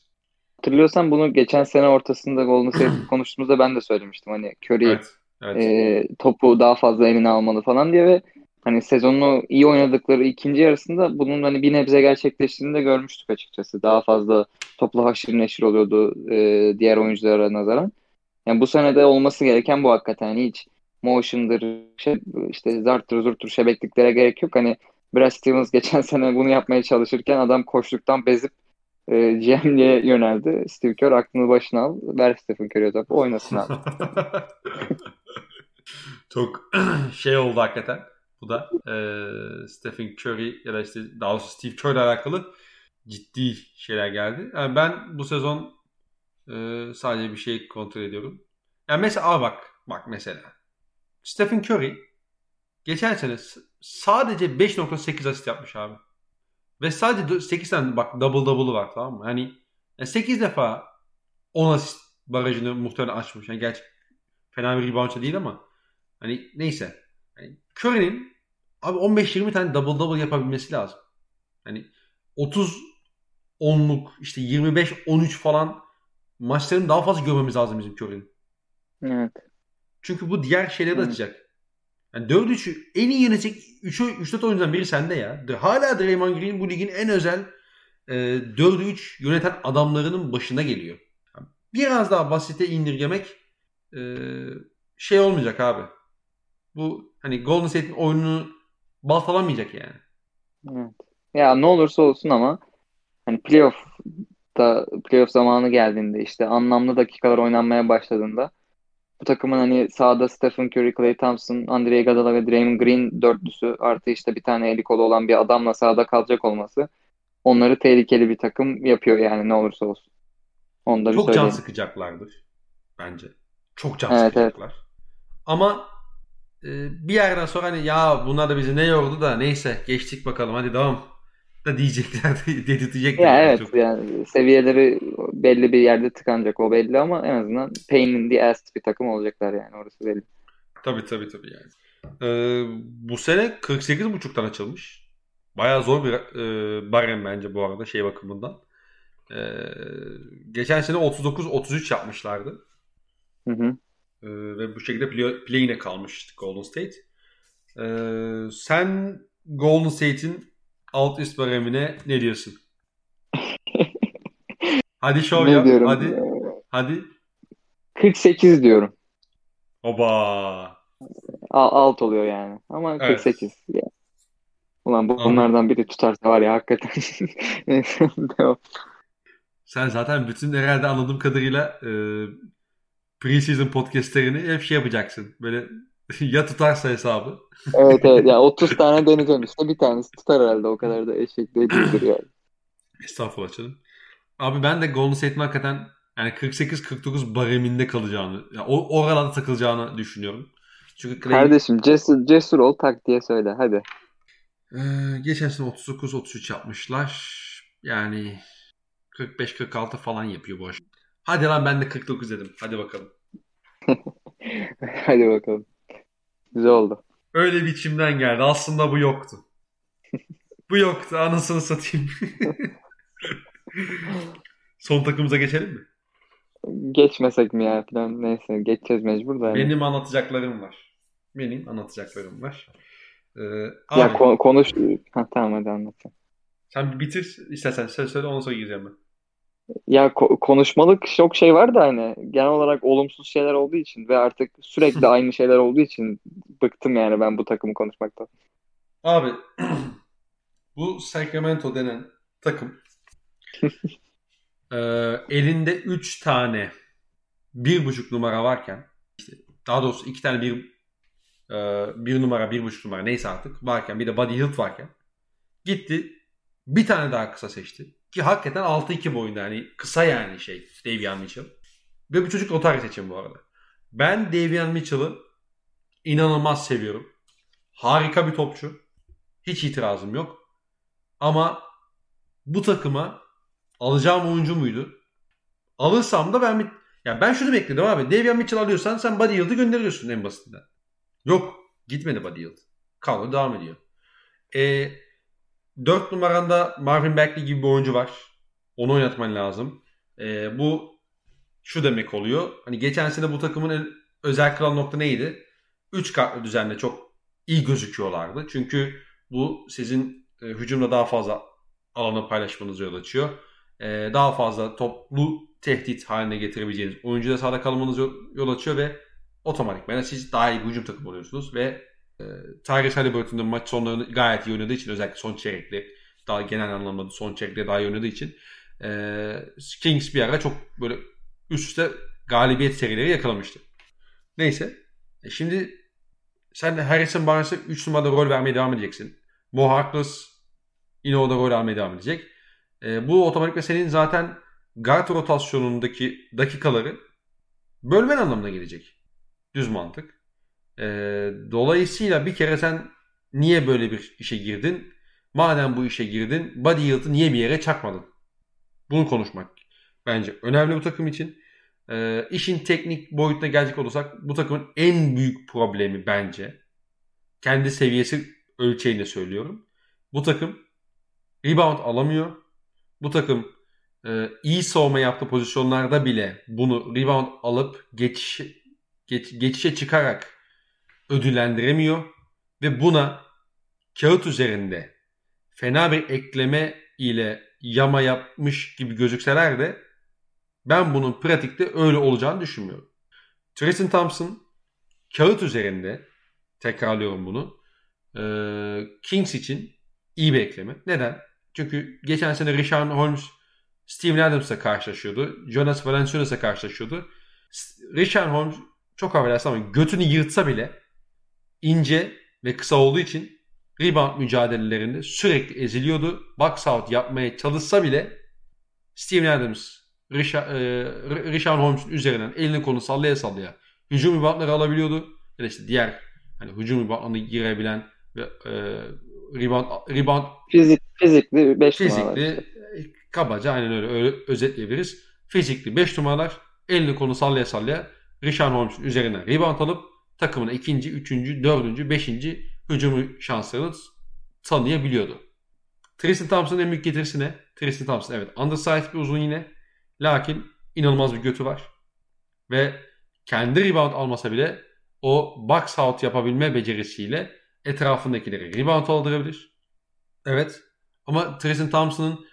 Hatırlıyorsan bunu geçen sene ortasında Golden State [CLEARS THROAT] konuştuğumuzda ben de söylemiştim. Hani Curry evet, evet. E, topu daha fazla eline almalı falan diye ve hani sezonunu iyi oynadıkları ikinci yarısında bunun hani bir nebze gerçekleştiğini de görmüştük açıkçası. Daha fazla topla haşır neşir oluyordu e, diğer oyunculara nazaran. Yani bu senede olması gereken bu hakikaten. Yani hiç motion'dır, şey, işte zarttır, zurttur, şebekliklere gerek yok. Hani Brad Stevens [LAUGHS] geçen sene bunu yapmaya çalışırken adam koştuktan bezip e, GM'liğe yöneldi. Steve Kerr aklını başına al. Ver Stephen Curry'e topu oynasın abi. [LAUGHS] Çok [CLEARS THROAT] şey oldu hakikaten. Bu da e, Stephen Curry ya da işte daha doğrusu Steve Kerr ile alakalı ciddi şeyler geldi. Yani ben bu sezon e, sadece bir şey kontrol ediyorum. Yani mesela abi bak bak mesela Stephen Curry geçen sene sadece 5.8 asist yapmış abi. Ve sadece 8 tane bak double double'ı var tamam mı? Yani 8 defa 10 asist barajını muhtemelen açmış. Yani gerçi fena bir reboundça değil ama hani neyse. Yani Curry'nin abi 15-20 tane double double yapabilmesi lazım. Hani 30 10'luk işte 25-13 falan maçların daha fazla görmemiz lazım bizim Curry'nin. Evet. Çünkü bu diğer şeyleri de açacak. Yani 4-3'ü en iyi yönetecek 3-4 oyuncudan biri sende ya. Hala Draymond Green bu ligin en özel e, 4'ü 3 yöneten adamlarının başına geliyor. biraz daha basite indirgemek e, şey olmayacak abi. Bu hani Golden State'in oyununu baltalamayacak yani. Evet. Ya ne olursa olsun ama hani playoff da playoff zamanı geldiğinde işte anlamlı dakikalar oynanmaya başladığında bu takımın hani sahada Stephen Curry, Klay Thompson, Andre Iguodala ve Draymond Green dörtlüsü artı işte bir tane eli kolu olan bir adamla sahada kalacak olması onları tehlikeli bir takım yapıyor yani ne olursa olsun. Onu da Çok söyleyeyim. can sıkacaklardır bence. Çok can evet, sıkacaklar. Evet. Ama bir yerden sonra hani ya bunlar da bizi ne yordu da neyse geçtik bakalım hadi devam da diyecekler, [LAUGHS] dedirtecekler. Ya evet çok. yani seviyeleri belli bir yerde tıkanacak o belli ama en azından pain in the ass bir takım olacaklar yani orası belli. Tabii tabii tabii yani. Ee, bu sene 48.5'tan açılmış. Bayağı zor bir e, barem bence bu arada şey bakımından. Ee, geçen sene 39-33 yapmışlardı. Hı hı. Ee, ve bu şekilde play, play'ine kalmıştı Golden State. Ee, sen Golden State'in alt üst baremine ne diyorsun? [LAUGHS] hadi şov yap. Diyorum? Hadi. Hadi. 48 diyorum. Oba. Alt oluyor yani. Ama evet. 48. Yani. Ulan bu, bunlardan biri tutarsa var ya hakikaten. [LAUGHS] Sen zaten bütün herhalde anladığım kadarıyla e, preseason podcastlerini hep şey yapacaksın. Böyle [LAUGHS] ya tutarsa hesabı. evet evet. Yani 30 tane deneyeceğim işte. Bir tanesi tutar herhalde. O kadar da eşek değildir yani. Estağfurullah canım. Abi ben de Golden State'in hakikaten yani 48-49 bareminde kalacağını, yani o oralarda takılacağını düşünüyorum. Çünkü Clay... Kardeşim cesur, cesur ol tak diye söyle hadi. Ee, geçen sene 39-33 yapmışlar. Yani 45-46 falan yapıyor bu aşama. Hadi lan ben de 49 dedim. Hadi bakalım. [LAUGHS] Hadi bakalım. Güzel oldu. Öyle biçimden geldi. Aslında bu yoktu. [LAUGHS] bu yoktu. Anasını satayım. [LAUGHS] Son takımıza geçelim mi? Geçmesek mi ya falan neyse geçeceğiz mecbur da. Benim anlatacaklarım var. Benim anlatacaklarım var. Ee, abi, ya ko- konuş. Ha, tamam hadi anlat. Sen bir bitir istersen sen söyle ondan sonra gireceğim ben. Ya ko- konuşmalık çok şey var da hani genel olarak olumsuz şeyler olduğu için ve artık sürekli [LAUGHS] aynı şeyler olduğu için bıktım yani ben bu takımı konuşmaktan. Abi [CLEARS THROAT] bu Sacramento denen takım [LAUGHS] e, elinde 3 tane bir buçuk numara varken işte daha doğrusu iki tane bir e, bir numara bir buçuk numara neyse artık varken bir de Buddy Hield varken gitti bir tane daha kısa seçti. Ki hakikaten 6-2 boyunda yani kısa yani şey Davian Mitchell. Ve bu çocuk otar seçim bu arada. Ben Davian Mitchell'ı inanılmaz seviyorum. Harika bir topçu. Hiç itirazım yok. Ama bu takıma alacağım oyuncu muydu? Alırsam da ben ya ben şunu bekledim abi. Davian Mitchell alıyorsan sen Buddy Hield'ı gönderiyorsun en basitinden. Yok. Gitmedi Buddy Hield. Kaldı devam ediyor. E, 4 numaranda Marvin Bagley gibi bir oyuncu var. Onu oynatman lazım. E, bu şu demek oluyor. Hani geçen sene bu takımın özel kılan nokta neydi? 3 kartlı düzenle çok iyi gözüküyorlardı. Çünkü bu sizin e, hücumda daha fazla alanı paylaşmanızı yol açıyor. E, daha fazla toplu tehdit haline getirebileceğiniz oyuncuda sahada kalmanızı yol açıyor ve otomatikman siz daha iyi bir hücum takımı oluyorsunuz ve Tyrese Halliburton'un maç sonlarını gayet iyi oynadığı için özellikle son çeyrekli daha genel anlamda son çeyrekte daha iyi oynadığı için e, Kings bir ara çok böyle üst üste galibiyet serileri yakalamıştı. Neyse. E şimdi sen de Harrison Barnes'a 3 numarada rol vermeye devam edeceksin. Mo Harkless yine o da rol almaya devam edecek. E, bu otomatikle senin zaten guard rotasyonundaki dakikaları bölmen anlamına gelecek. Düz mantık. E, dolayısıyla bir kere sen niye böyle bir işe girdin? Madem bu işe girdin, body yield'ı niye bir yere çakmadın? Bunu konuşmak bence önemli bu takım için. E, işin teknik boyutuna gelecek olursak bu takımın en büyük problemi bence kendi seviyesi ölçeğinde söylüyorum. Bu takım rebound alamıyor. Bu takım e, iyi savunma yaptığı pozisyonlarda bile bunu rebound alıp geçiş, geç, geçişe çıkarak ödüllendiremiyor ve buna kağıt üzerinde fena bir ekleme ile yama yapmış gibi gözükseler de ben bunun pratikte öyle olacağını düşünmüyorum. Tristan Thompson kağıt üzerinde tekrarlıyorum bunu. E, Kings için iyi bir ekleme. Neden? Çünkü geçen sene Richard Holmes Steven Adams'la karşılaşıyordu. Jonas Valanciunas'la karşılaşıyordu. Richard Holmes çok affedersin ama götünü yırtsa bile ince ve kısa olduğu için rebound mücadelelerinde sürekli eziliyordu. Box out yapmaya çalışsa bile Steven Adams Richard, e, Richard Holmes'un üzerinden elini kolunu sallaya sallaya hücum reboundları alabiliyordu. Ya da işte diğer hani hücum reboundlarına girebilen ve e, rebound, rebound Fizik, fizikli 5 fizikli kabaca aynen öyle, öyle özetleyebiliriz. Fizikli 5 numaralar elini kolunu sallaya sallaya Richard Holmes'un üzerinden rebound alıp takımına ikinci, üçüncü, dördüncü, beşinci hücumu şanslarını tanıyabiliyordu. Tristan Thompson'ın en büyük getirisi ne? Tristan Thompson evet undersized bir uzun yine. Lakin inanılmaz bir götü var. Ve kendi rebound almasa bile o box out yapabilme becerisiyle etrafındakileri rebound aldırabilir. Evet. Ama Tristan Thompson'ın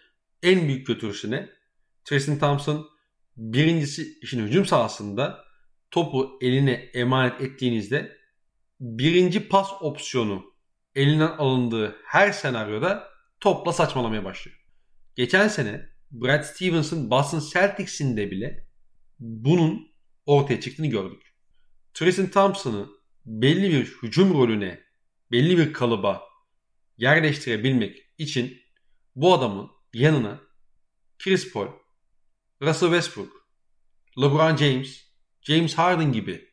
en büyük götürüsü ne? Tristan Thompson birincisi işin hücum sahasında topu eline emanet ettiğinizde birinci pas opsiyonu elinden alındığı her senaryoda topla saçmalamaya başlıyor. Geçen sene Brad Stevens'ın Boston Celtics'inde bile bunun ortaya çıktığını gördük. Tristan Thompson'ı belli bir hücum rolüne, belli bir kalıba yerleştirebilmek için bu adamın yanına Chris Paul, Russell Westbrook, LeBron James, James Harden gibi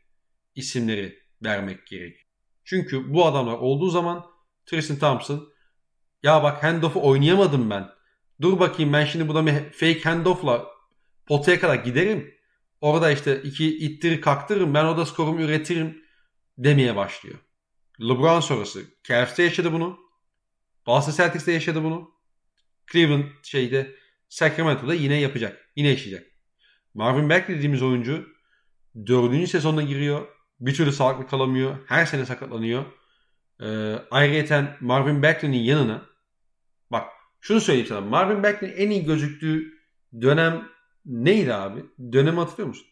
isimleri vermek gerek. Çünkü bu adamlar olduğu zaman Tristan Thompson ya bak handoff'u oynayamadım ben. Dur bakayım ben şimdi burada bir fake handoff'la potaya kadar giderim. Orada işte iki ittirir kaktırırım ben orada skorumu üretirim demeye başlıyor. LeBron sonrası Cavs'te yaşadı bunu. Boston Celtics'te yaşadı bunu. Cleveland şeyde Sacramento'da yine yapacak. Yine yaşayacak. Marvin Bagley dediğimiz oyuncu dördüncü sezonuna giriyor. Bir türlü sağlıklı kalamıyor. Her sene sakatlanıyor. Ee, ayrıca Marvin Bagley'nin yanına bak şunu söyleyeyim sana. Marvin Bagley'nin en iyi gözüktüğü dönem neydi abi? Dönemi hatırlıyor musun?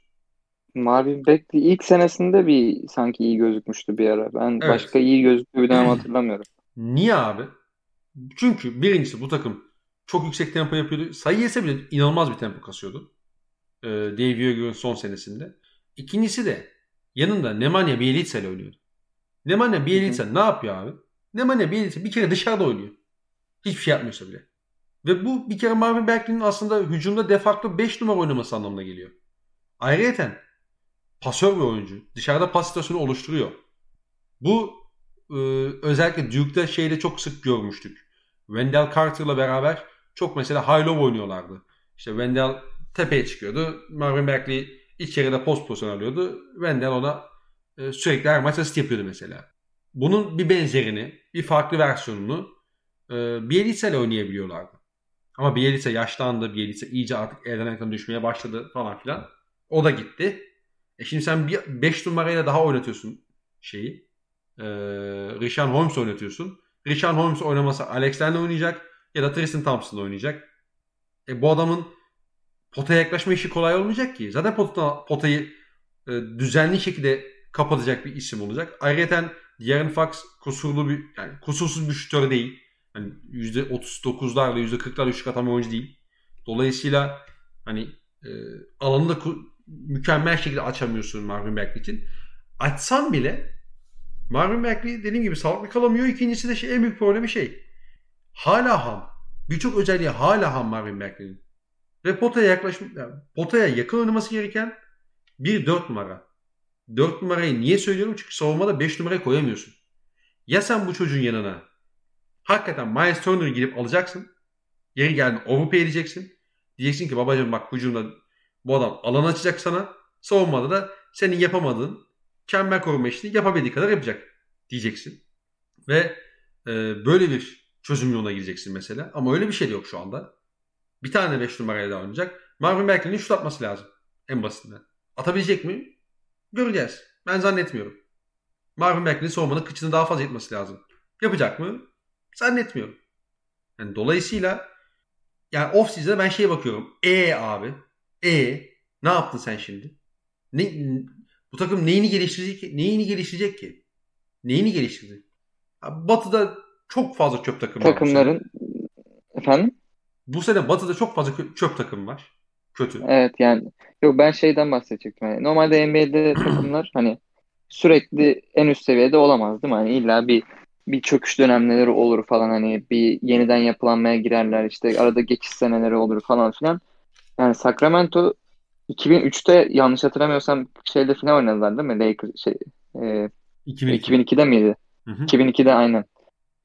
Marvin Bagley ilk senesinde bir sanki iyi gözükmüştü bir ara. Ben evet. başka iyi gözüktüğü bir dönem hatırlamıyorum. Niye abi? Çünkü birincisi bu takım çok yüksek tempo yapıyordu. Sayı yese bile inanılmaz bir tempo kasıyordu. Ee, Dave Yeager'ın son senesinde. İkincisi de yanında Nemanja Bjelica ile oynuyordu. Nemanja Bjelica ne yapıyor abi? Nemanja Bjelica bir kere dışarıda oynuyor. Hiçbir şey yapmıyorsa bile. Ve bu bir kere Marvin Bagley'nin aslında hücumda defakto 5 numara oynaması anlamına geliyor. Ayrıca pasör bir oyuncu. Dışarıda pas situasyonu oluşturuyor. Bu e, özellikle Duke'da şeyde çok sık görmüştük. Wendell Carter'la beraber çok mesela high low oynuyorlardı. İşte Wendell tepeye çıkıyordu. Marvin Bagley içeride post pozisyon alıyordu. Wendell ona e, sürekli her maç asist yapıyordu mesela. Bunun bir benzerini, bir farklı versiyonunu e, Bielitsa ile oynayabiliyorlardı. Ama Bielitsa yaşlandı. Bielitsa iyice artık elden ayaktan düşmeye başladı falan filan. O da gitti. E şimdi sen 5 numarayla daha oynatıyorsun şeyi. E, Richard Holmes oynatıyorsun. Richard Holmes oynamasa Alex oynayacak ya da Tristan Thompson oynayacak. E bu adamın potaya yaklaşma işi kolay olmayacak ki. Zaten pota, potayı e, düzenli şekilde kapatacak bir isim olacak. Ayrıca De'Aaron Fox kusurlu bir yani kusursuz bir şütör değil. Hani %39'larla %40'larla üçlük atan bir oyuncu değil. Dolayısıyla hani e, alanı da mükemmel şekilde açamıyorsun Marvin Bagley için. Açsan bile Marvin Bagley dediğim gibi sağlıklı kalamıyor. İkincisi de şey, en büyük problemi şey. Hala ham. Birçok özelliği hala ham Marvin Bagley'nin. Ve potaya yaklaşma, yani potaya yakın oynaması gereken bir 4 numara. 4 numarayı niye söylüyorum? Çünkü savunmada 5 numarayı koyamıyorsun. Ya sen bu çocuğun yanına hakikaten Miles Turner'ı girip alacaksın. Yeri geldi overpay edeceksin. Diyeceksin ki babacığım bak hücumda bu adam alan açacak sana. Savunmada da senin yapamadığın çember koruma işini yapabildiği kadar yapacak diyeceksin. Ve e, böyle bir çözüm yoluna gireceksin mesela. Ama öyle bir şey de yok şu anda. Bir tane 5 numarayla oynayacak. Marvin Bagley'nin şut atması lazım. En basitinden. Atabilecek mi? Göreceğiz. Ben zannetmiyorum. Marvin Bagley'nin savunmanın kıçını daha fazla etmesi lazım. Yapacak mı? Zannetmiyorum. Yani dolayısıyla yani off season'da ben şeye bakıyorum. E abi. E ne yaptın sen şimdi? Ne, bu takım neyini geliştirecek ki? Neyini geliştirecek ki? Neyini geliştirecek? Batı'da çok fazla çöp takım Takımların efendim? Bu sene Batı'da çok fazla çöp takım var. Kötü. Evet yani yok ben şeyden bahsedecektim. Yani normalde NBA'de [CLEARS THROAT] takımlar hani sürekli en üst seviyede olamaz değil mi? Hani illa bir bir çöküş dönemleri olur falan hani bir yeniden yapılanmaya girerler işte arada geçiş seneleri olur falan filan. Yani Sacramento 2003'te yanlış hatırlamıyorsam şeyde final oynadılar değil mi? Lakers şey e, 2002. 2002'de miydi? Hı hı. 2002'de aynen.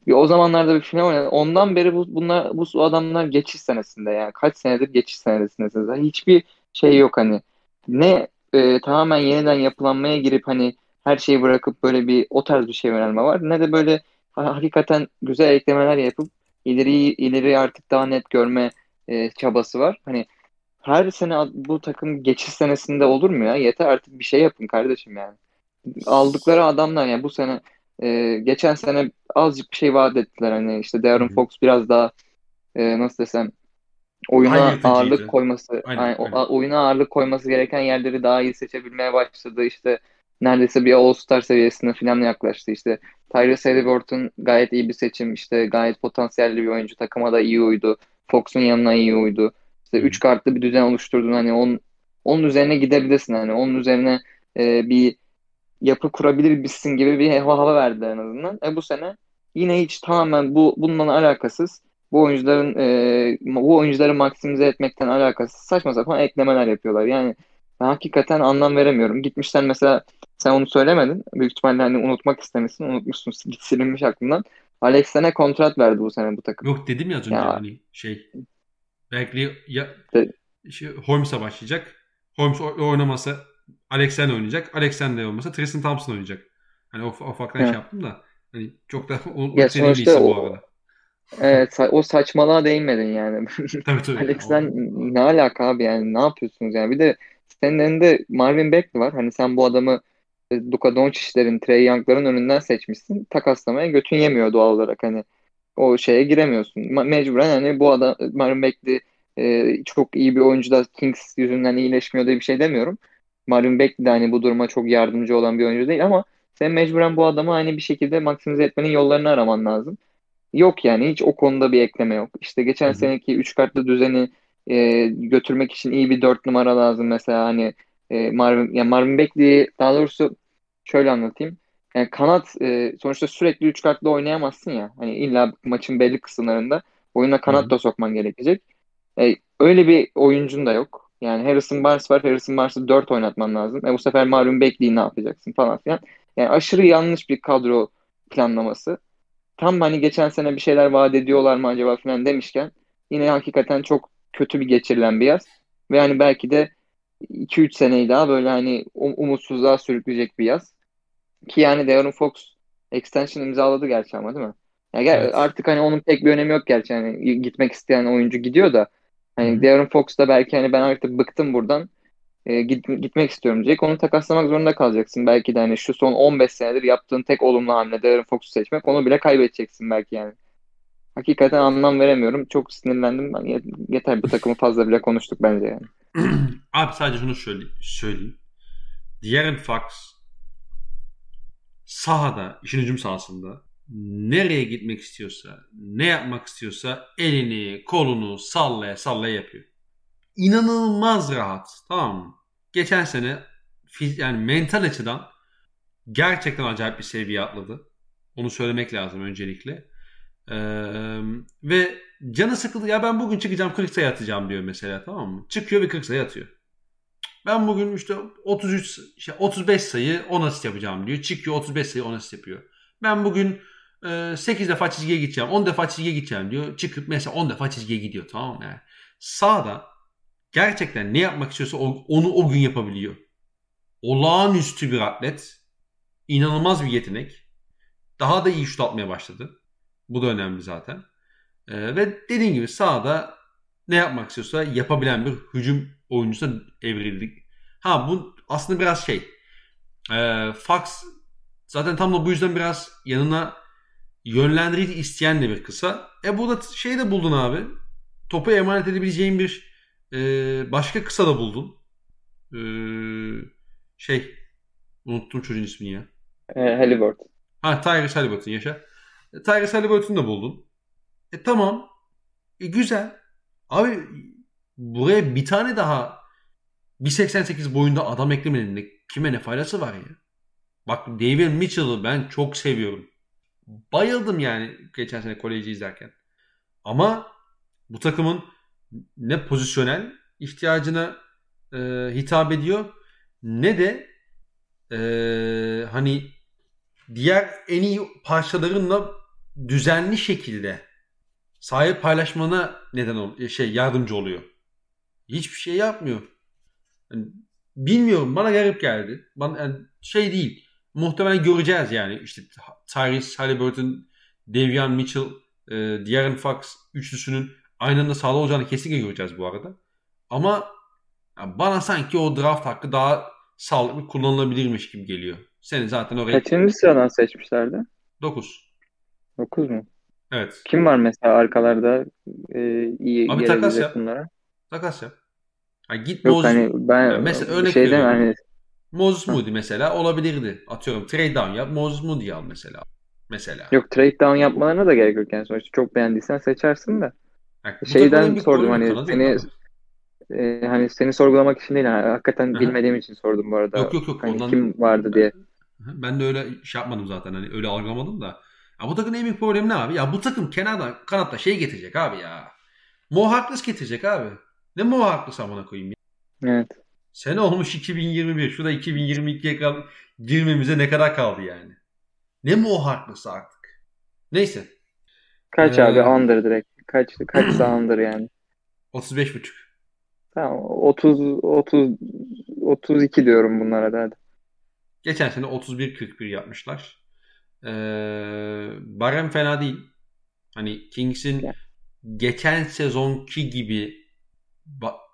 Bir o zamanlarda bir final oynadı. Ondan beri bu bunlar bu adamlar geçiş senesinde yani kaç senedir geçiş senesindesiniz. Yani hiçbir şey yok hani. Ne e, tamamen yeniden yapılanmaya girip hani her şeyi bırakıp böyle bir o tarz bir şey öğrenme var. Ne de böyle hakikaten güzel eklemeler yapıp ileri ileri artık daha net görme e, çabası var. Hani her sene bu takım geçiş senesinde olur mu ya? Yeter artık bir şey yapın kardeşim yani. Aldıkları adamlar yani bu sene e, geçen sene azıcık bir şey vaat ettiler. Hani işte Darren Fox biraz daha e, nasıl desem oyuna ağırlık koyması, aynen, yani, aynen. oyuna ağırlık koyması gereken yerleri daha iyi seçebilmeye başladı. İşte neredeyse bir All-Star seviyesine falan yaklaştı. İşte Tyrese Halliburton gayet iyi bir seçim. İşte gayet potansiyelli bir oyuncu. Takıma da iyi uydu. Fox'un yanına iyi uydu. İşte üç kartlı bir düzen oluşturdun. Hani onun, onun üzerine gidebilirsin. Hani onun üzerine e, bir yapı kurabilir misin gibi bir hava, hava verdiler en azından. E bu sene yine hiç tamamen bu bununla alakasız bu oyuncuların e, bu oyuncuları maksimize etmekten alakasız saçma sapan eklemeler yapıyorlar. Yani ben hakikaten anlam veremiyorum. Gitmişler mesela sen onu söylemedin. Büyük ihtimalle hani unutmak istemişsin. Unutmuşsun. Git silinmiş aklından. Alex sene kontrat verdi bu sene bu takım. Yok dedim ya az önce ya. hani şey Berkeley ya de, şey, Holmes'a başlayacak. Holmes oynamasa Alexander oynayacak. Alexander olmasa Tristan Thompson oynayacak. Hani o ufaktan şey yaptım da hani çok da [LAUGHS] o, ya sonuçta o, bu arada. Evet o saçmalığa değinmedin yani. [LAUGHS] tabii tabii. Alex'den ne alaka abi yani ne yapıyorsunuz yani bir de senin elinde Marvin Bagley var. Hani sen bu adamı e, Luka Doncic'lerin, Trey Young'ların önünden seçmişsin. Takaslamaya götün yemiyor doğal olarak hani. O şeye giremiyorsun. Mecburen hani bu adam Marvin Bagley e, çok iyi bir oyuncu da Kings yüzünden iyileşmiyor diye bir şey demiyorum. Marvin Bagley de hani bu duruma çok yardımcı olan bir oyuncu değil ama sen mecburen bu adamı hani bir şekilde maksimize etmenin yollarını araman lazım. Yok yani hiç o konuda bir ekleme yok. İşte geçen Hı-hı. seneki üç kartlı düzeni e, götürmek için iyi bir dört numara lazım mesela hani e, Marvin yani Marvin Bagley'i daha doğrusu şöyle anlatayım. Yani kanat e, sonuçta sürekli üç kartlı oynayamazsın ya. Hani illa maçın belli kısımlarında oyuna kanat Hı-hı. da sokman gerekecek. E, öyle bir oyuncun da yok. Yani Harrison Barnes var. Harrison Barnes'ı 4 oynatman lazım. E bu sefer Marvin Bagley'i ne yapacaksın falan filan. Yani aşırı yanlış bir kadro planlaması. Tam hani geçen sene bir şeyler vaat ediyorlar mı acaba falan demişken yine hakikaten çok kötü bir geçirilen bir yaz. Ve hani belki de 2-3 seneyi daha böyle hani um umutsuzluğa sürükleyecek bir yaz. Ki yani De'Aaron Fox extension imzaladı gerçi ama değil mi? Yani evet. artık hani onun pek bir önemi yok gerçi. Yani gitmek isteyen oyuncu gidiyor da hani De'Aaron Fox da belki hani ben artık bıktım buradan. E, git, gitmek istiyorum diyecek. Onu takaslamak zorunda kalacaksın. Belki de hani şu son 15 senedir yaptığın tek olumlu hamle De'Aaron Fox'u seçmek. Onu bile kaybedeceksin belki yani. Hakikaten anlam veremiyorum. Çok sinirlendim. Ben yeter bu takımı fazla bile konuştuk bence yani. [CLEARS THROAT] Abi sadece şunu söyleyeyim. söyleyeyim. De'Aaron Fox sahada, işin hücum sahasında nereye gitmek istiyorsa, ne yapmak istiyorsa elini, kolunu sallaya sallaya yapıyor. İnanılmaz rahat. Tamam mı? Geçen sene yani mental açıdan gerçekten acayip bir seviye atladı. Onu söylemek lazım öncelikle. Ee, ve canı sıkıldı. Ya ben bugün çıkacağım 40 sayı atacağım diyor mesela tamam mı? Çıkıyor ve 40 sayı atıyor. Ben bugün işte 33 işte 35 sayı 10 asist yapacağım diyor. Çıkıyor 35 sayı 10 asist yapıyor. Ben bugün 8 defa çizgiye gideceğim. 10 defa çizgiye gideceğim diyor. Çıkıp mesela 10 defa çizgiye gidiyor tamam mı? Yani sağda gerçekten ne yapmak istiyorsa onu o gün yapabiliyor. Olağanüstü bir atlet. İnanılmaz bir yetenek. Daha da iyi şut atmaya başladı. Bu da önemli zaten. Ee, ve dediğim gibi sahada ne yapmak istiyorsa yapabilen bir hücum oyuncusuna evrildik. Ha bu aslında biraz şey. E, Fox zaten tam da bu yüzden biraz yanına yönlendirici isteyen de bir kısa. E burada şey de buldun abi. Topu emanet edebileceğin bir e, başka kısa da buldun. E, şey unuttum çocuğun ismini ya. E, Halliburton. Ha Tyrese Halliburton yaşa. E, Tyrese Halliburton'u da buldun. E tamam. E, güzel. Abi buraya bir tane daha 1.88 boyunda adam eklemenin kime ne faydası var ya? Bak David Mitchell'ı ben çok seviyorum. Bayıldım yani geçen sene koleji izlerken. Ama bu takımın ne pozisyonel ihtiyacına e, hitap ediyor ne de e, hani diğer en iyi parçalarınla düzenli şekilde sahip paylaşmana neden ol şey yardımcı oluyor. Hiçbir şey yapmıyor. Yani bilmiyorum bana garip geldi. Bana yani şey değil. Muhtemelen göreceğiz yani. İşte Tyrese Halliburton, Devian Mitchell, e, De'Aaron Fox üçlüsünün aynı anda sağlı olacağını kesinlikle göreceğiz bu arada. Ama bana sanki o draft hakkı daha sağlıklı kullanılabilirmiş gibi geliyor. Seni zaten oraya... Kaçıncı sıradan seçmişlerdi? 9. 9 mu? Evet. Kim var mesela arkalarda e, iyi Abi takas yap. bunlara? Takas yap. Yani git Yok Moses, hani ben yani mesela örnek şeyden hani Moses Moody mesela olabilirdi. Atıyorum trade down yap. Moses Moody al mesela. Mesela. Yok trade down yapmalarına da gerek yok yani sonuçta çok beğendiysen seçersin de. Yani, Şeyden sordum hani seni e, hani seni sorgulamak için değil yani, hakikaten Aha. bilmediğim için sordum bu arada. Yok yok yok. Hani ondan... kim vardı diye. Ben de öyle şey yapmadım zaten. Hani öyle algılamadım da. Ya bu takımın en büyük problemi ne abi? Ya bu takım kenarda kanatta şey getirecek abi ya. Mo Harkless getirecek abi. Ne Mo Harkless amına koyayım ya. Evet. Sene olmuş 2021. Şurada 2022'ye kal girmemize ne kadar kaldı yani. Ne Mo Harkless artık. Neyse. Kaç ee, abi under direkt. Kaç kaç under yani. 35 buçuk. Tamam 30 30 32 diyorum bunlara da hadi. Geçen sene 31-41 yapmışlar. Ee, Barem fena değil. Hani Kings'in yani. geçen sezonki gibi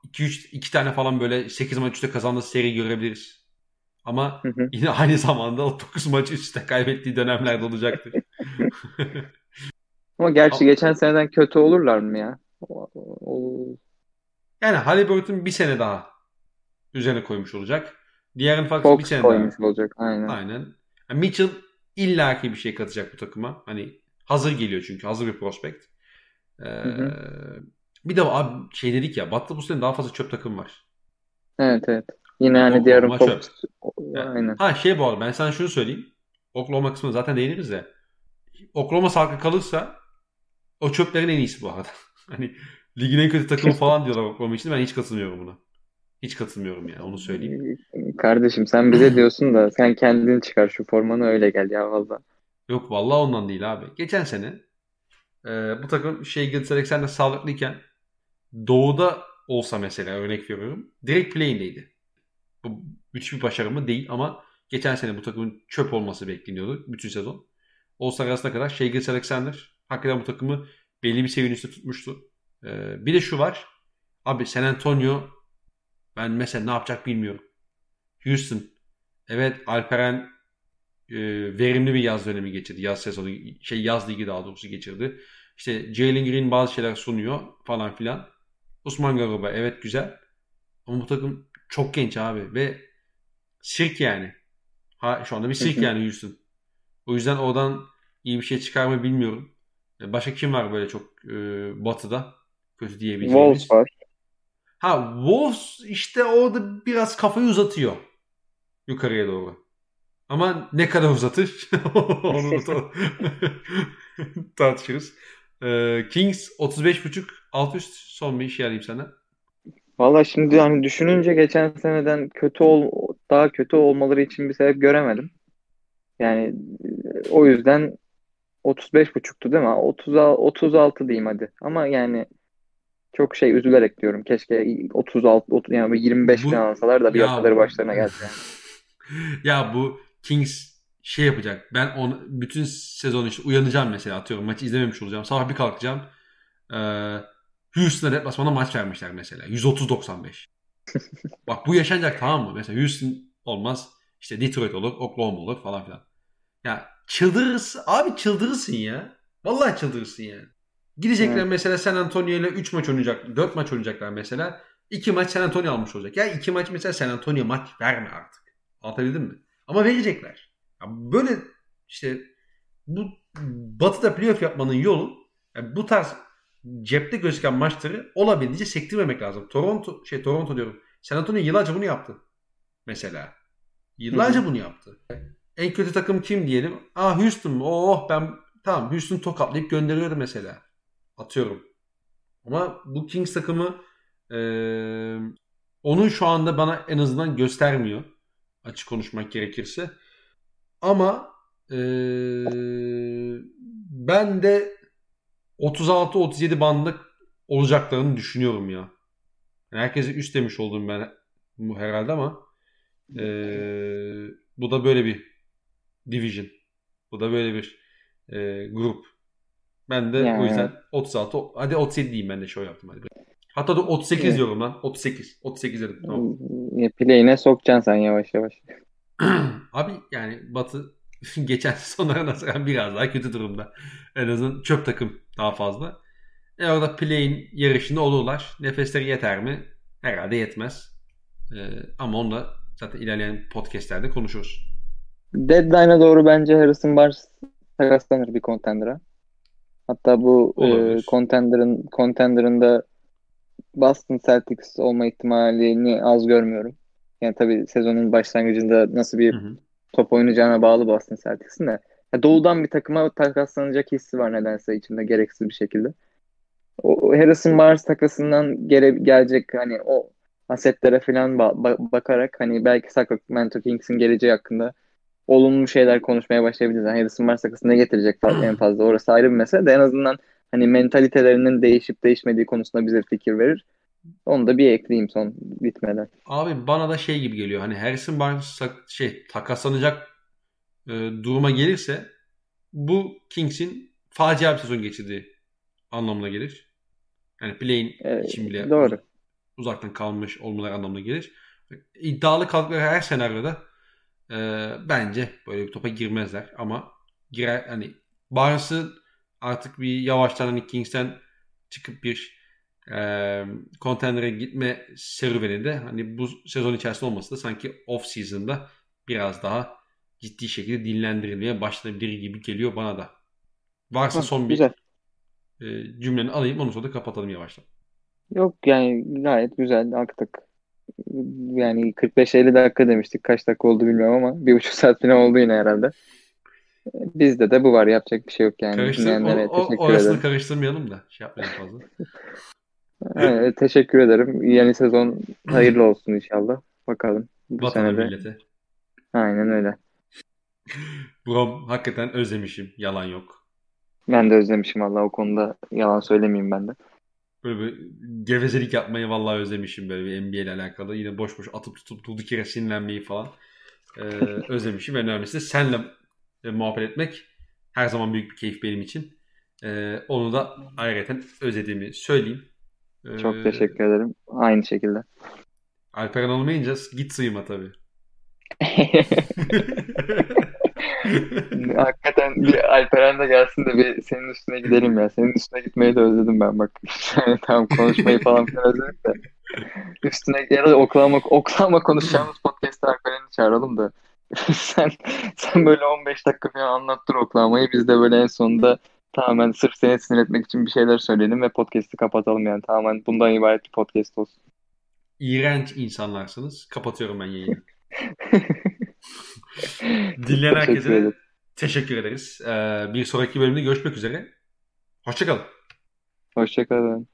2 3 2 tane falan böyle 8 maç üstte kazandığı seri görebiliriz. Ama hı hı. yine [LAUGHS] aynı zamanda o 9 maç üstte kaybettiği dönemler de olacaktır. Ama gerçi Ama, geçen seneden kötü olurlar mı ya? Yani Halliburton bir sene daha üzerine koymuş olacak. Diğerin Fox bir sene koymuş daha. olacak. Aynen. Aynen. Yani Mitchell illaki bir şey katacak bu takıma. Hani hazır geliyor çünkü. Hazır bir prospekt. Ee, hı hı. Bir de abi şey dedik ya Batı'da bu sene daha fazla çöp takım var. Evet evet. Yine hani diğer Fox. Yani, Aynen. Ha şey bu arada ben sana şunu söyleyeyim. Oklahoma kısmını zaten değiniriz de. Oklahoma salkı kalırsa o çöplerin en iyisi bu arada. [LAUGHS] hani ligin en kötü takımı falan diyorlar Oklahoma için. Ben hiç katılmıyorum buna. Hiç katılmıyorum yani onu söyleyeyim. Kardeşim sen bize [CLEARS THROAT] diyorsun da sen kendin çıkar şu formanı öyle gel ya valla. Yok valla ondan değil abi. Geçen sene e, bu takım şey Gilles Alexander sağlıklıyken doğuda olsa mesela örnek veriyorum. Direkt play'indeydi. Bu müthiş bir başarı mı? Değil ama geçen sene bu takımın çöp olması bekleniyordu bütün sezon. All-Star arasına kadar Gilles Alexander hakikaten bu takımı belli bir seviyenin üstünde tutmuştu. Ee, bir de şu var. Abi San Antonio ben mesela ne yapacak bilmiyorum. Houston. Evet Alperen e, verimli bir yaz dönemi geçirdi. Yaz sezonu şey yaz ligi daha doğrusu geçirdi. İşte Jalen Green bazı şeyler sunuyor falan filan. Osman Garuba evet güzel. Ama bu takım çok genç abi ve sirk yani. Ha, şu anda bir sirk yani Houston. O yüzden oradan iyi bir şey çıkar mı bilmiyorum. E, başka kim var böyle çok e, batıda? Kötü diyebileceğimiz. Wolves var. Ha Wolves işte orada biraz kafayı uzatıyor. Yukarıya doğru. Ama ne kadar uzatır [LAUGHS] onu [LAUGHS] tartışırız. Ee, Kings 35.5 alt üst son bir iş yarayayım sana. Valla şimdi hani düşününce geçen seneden kötü ol daha kötü olmaları için bir sebep göremedim. Yani o yüzden 35.5'tu değil mi? 30 36 diyeyim hadi. Ama yani çok şey üzülerek diyorum. Keşke 36 30, yani 25 bu, falan alsalar da bir haftaları başlarına gelse yani. [LAUGHS] ya bu Kings şey yapacak. Ben onu bütün sezon işte uyanacağım mesela atıyorum. Maçı izlememiş olacağım. Sabah bir kalkacağım. Ee, Houston'a deplasmana maç vermişler mesela. 130-95. [LAUGHS] Bak bu yaşanacak tamam mı? Mesela Houston olmaz. İşte Detroit olur, Oklahoma olur falan filan. Ya çıldırırsın. Abi çıldırırsın ya. Vallahi çıldırırsın yani. Gidecekler evet. mesela San Antonio ile 3 maç oynayacak. 4 maç oynayacaklar mesela. 2 maç San Antonio almış olacak. Ya 2 maç mesela San Antonio maç verme artık. Anlatabildim mi? Ama verecekler. Ya böyle işte bu batıda playoff yapmanın yolu yani bu tarz cepte gözüken maçları olabildiğince sektirmemek lazım. Toronto şey Toronto diyorum. San Antonio yıllarca bunu yaptı. Mesela. Yıllarca Hı-hı. bunu yaptı. En kötü takım kim diyelim? Aa Houston mu? Oh ben tamam Houston tokatlayıp gönderiyordu mesela. Atıyorum. Ama bu Kings takımı e, onun şu anda bana en azından göstermiyor. Açık konuşmak gerekirse. Ama e, ben de 36-37 bandlık olacaklarını düşünüyorum ya. Herkese üst demiş oldum ben bu herhalde ama e, bu da böyle bir division. Bu da böyle bir e, grup. Ben de yani. o yüzden 36 hadi 37 diyeyim ben de şov yaptım hadi. Hatta da 38 evet. diyorum lan. 38. 38 dedim. Tamam. Play'ine sokacaksın sen yavaş yavaş. [CLEARS THROAT] Abi yani Batı [LAUGHS] geçen sonlara nazaran biraz daha kötü durumda. En azından çöp takım daha fazla. E orada play'in yarışında olurlar. Nefesleri yeter mi? Herhalde yetmez. E, ama onu da zaten ilerleyen podcastlerde konuşuruz. Deadline'a doğru bence Harrison Barnes takaslanır bir contender'a. Hatta bu e, contender'ın contender'ın Boston Celtics olma ihtimalini az görmüyorum. Yani tabii sezonun başlangıcında nasıl bir hı hı. Top oynayacağına bağlı Boston Celtics'in de. Ya doğudan bir takıma takaslanacak hissi var nedense içinde gereksiz bir şekilde. O Harrison Barnes takasından gele, gelecek hani o asetlere falan ba- bakarak hani belki Sacramento Kings'in geleceği hakkında olumlu şeyler konuşmaya başlayabiliriz. Yani Harrison Barnes takası ne getirecek en fazla orası ayrı bir mesele de en azından hani mentalitelerinin değişip değişmediği konusunda bize fikir verir. Onu da bir ekleyeyim son bitmeden. Abi bana da şey gibi geliyor. Hani Harrison Barnes şey takaslanacak e, duruma gelirse bu Kings'in facia bir sezon geçirdiği anlamına gelir. Yani play'in evet, için bile doğru. uzaktan kalmış olmaları anlamına gelir. İddialı kaldıkları her senaryoda e, bence böyle bir topa girmezler ama girer hani Barnes'ın artık bir yavaştan hani Kings'ten çıkıp bir e, contender'e gitme serüveni de hani bu sezon içerisinde olması da sanki off season'da biraz daha ciddi şekilde dinlendirilmeye başlanabilir gibi geliyor bana da. Varsa son bir güzel. e, cümleni alayım onu sonra da kapatalım yavaştan. Yok yani gayet güzel aktık. Yani 45-50 dakika demiştik. Kaç dakika oldu bilmiyorum ama bir buçuk saat falan oldu yine herhalde. Bizde de bu var. Yapacak bir şey yok yani. Karıştır, o, o, orasını ederim. karıştırmayalım da. Şey yapmayalım fazla. [LAUGHS] evet, teşekkür ederim. Yeni sezon hayırlı olsun inşallah. Bakalım. Bu Vatanı senede. millete. Aynen öyle. Brom hakikaten özlemişim. Yalan yok. Ben de özlemişim valla o konuda yalan söylemeyeyim ben de. Böyle bir gevezelik yapmayı vallahi özlemişim böyle bir NBA ile alakalı. Yine boş boş atıp tutup durduk yere sinirlenmeyi falan. Ee, özlemişim. En önemlisi de senle e, muhabbet etmek her zaman büyük bir keyif benim için. Ee, onu da ayrıca özlediğimi söyleyeyim. Ee, Çok teşekkür ederim. Aynı şekilde. Alperen olmayınca git sıyma tabii. [LAUGHS] Hakikaten bir Alperen de gelsin de bir senin üstüne gidelim ya. Senin üstüne gitmeyi de özledim ben bak. [LAUGHS] Yani tamam konuşmayı falan filan özledim de. Üstüne ya da oklama, oklama konuşacağımız podcast'ta Alperen'i çağıralım da. [LAUGHS] sen sen böyle 15 dakika falan anlattır oklamayı. Biz de böyle en sonunda tamamen sırf seni sinir etmek için bir şeyler söyleyelim ve podcast'i kapatalım yani. Tamamen bundan ibaret bir podcast olsun. İğrenç insanlarsınız. Kapatıyorum ben yayını. [LAUGHS] Dinleyen herkese teşekkür ederiz. Ee, bir sonraki bölümde görüşmek üzere. Hoşçakalın. Hoşçakalın.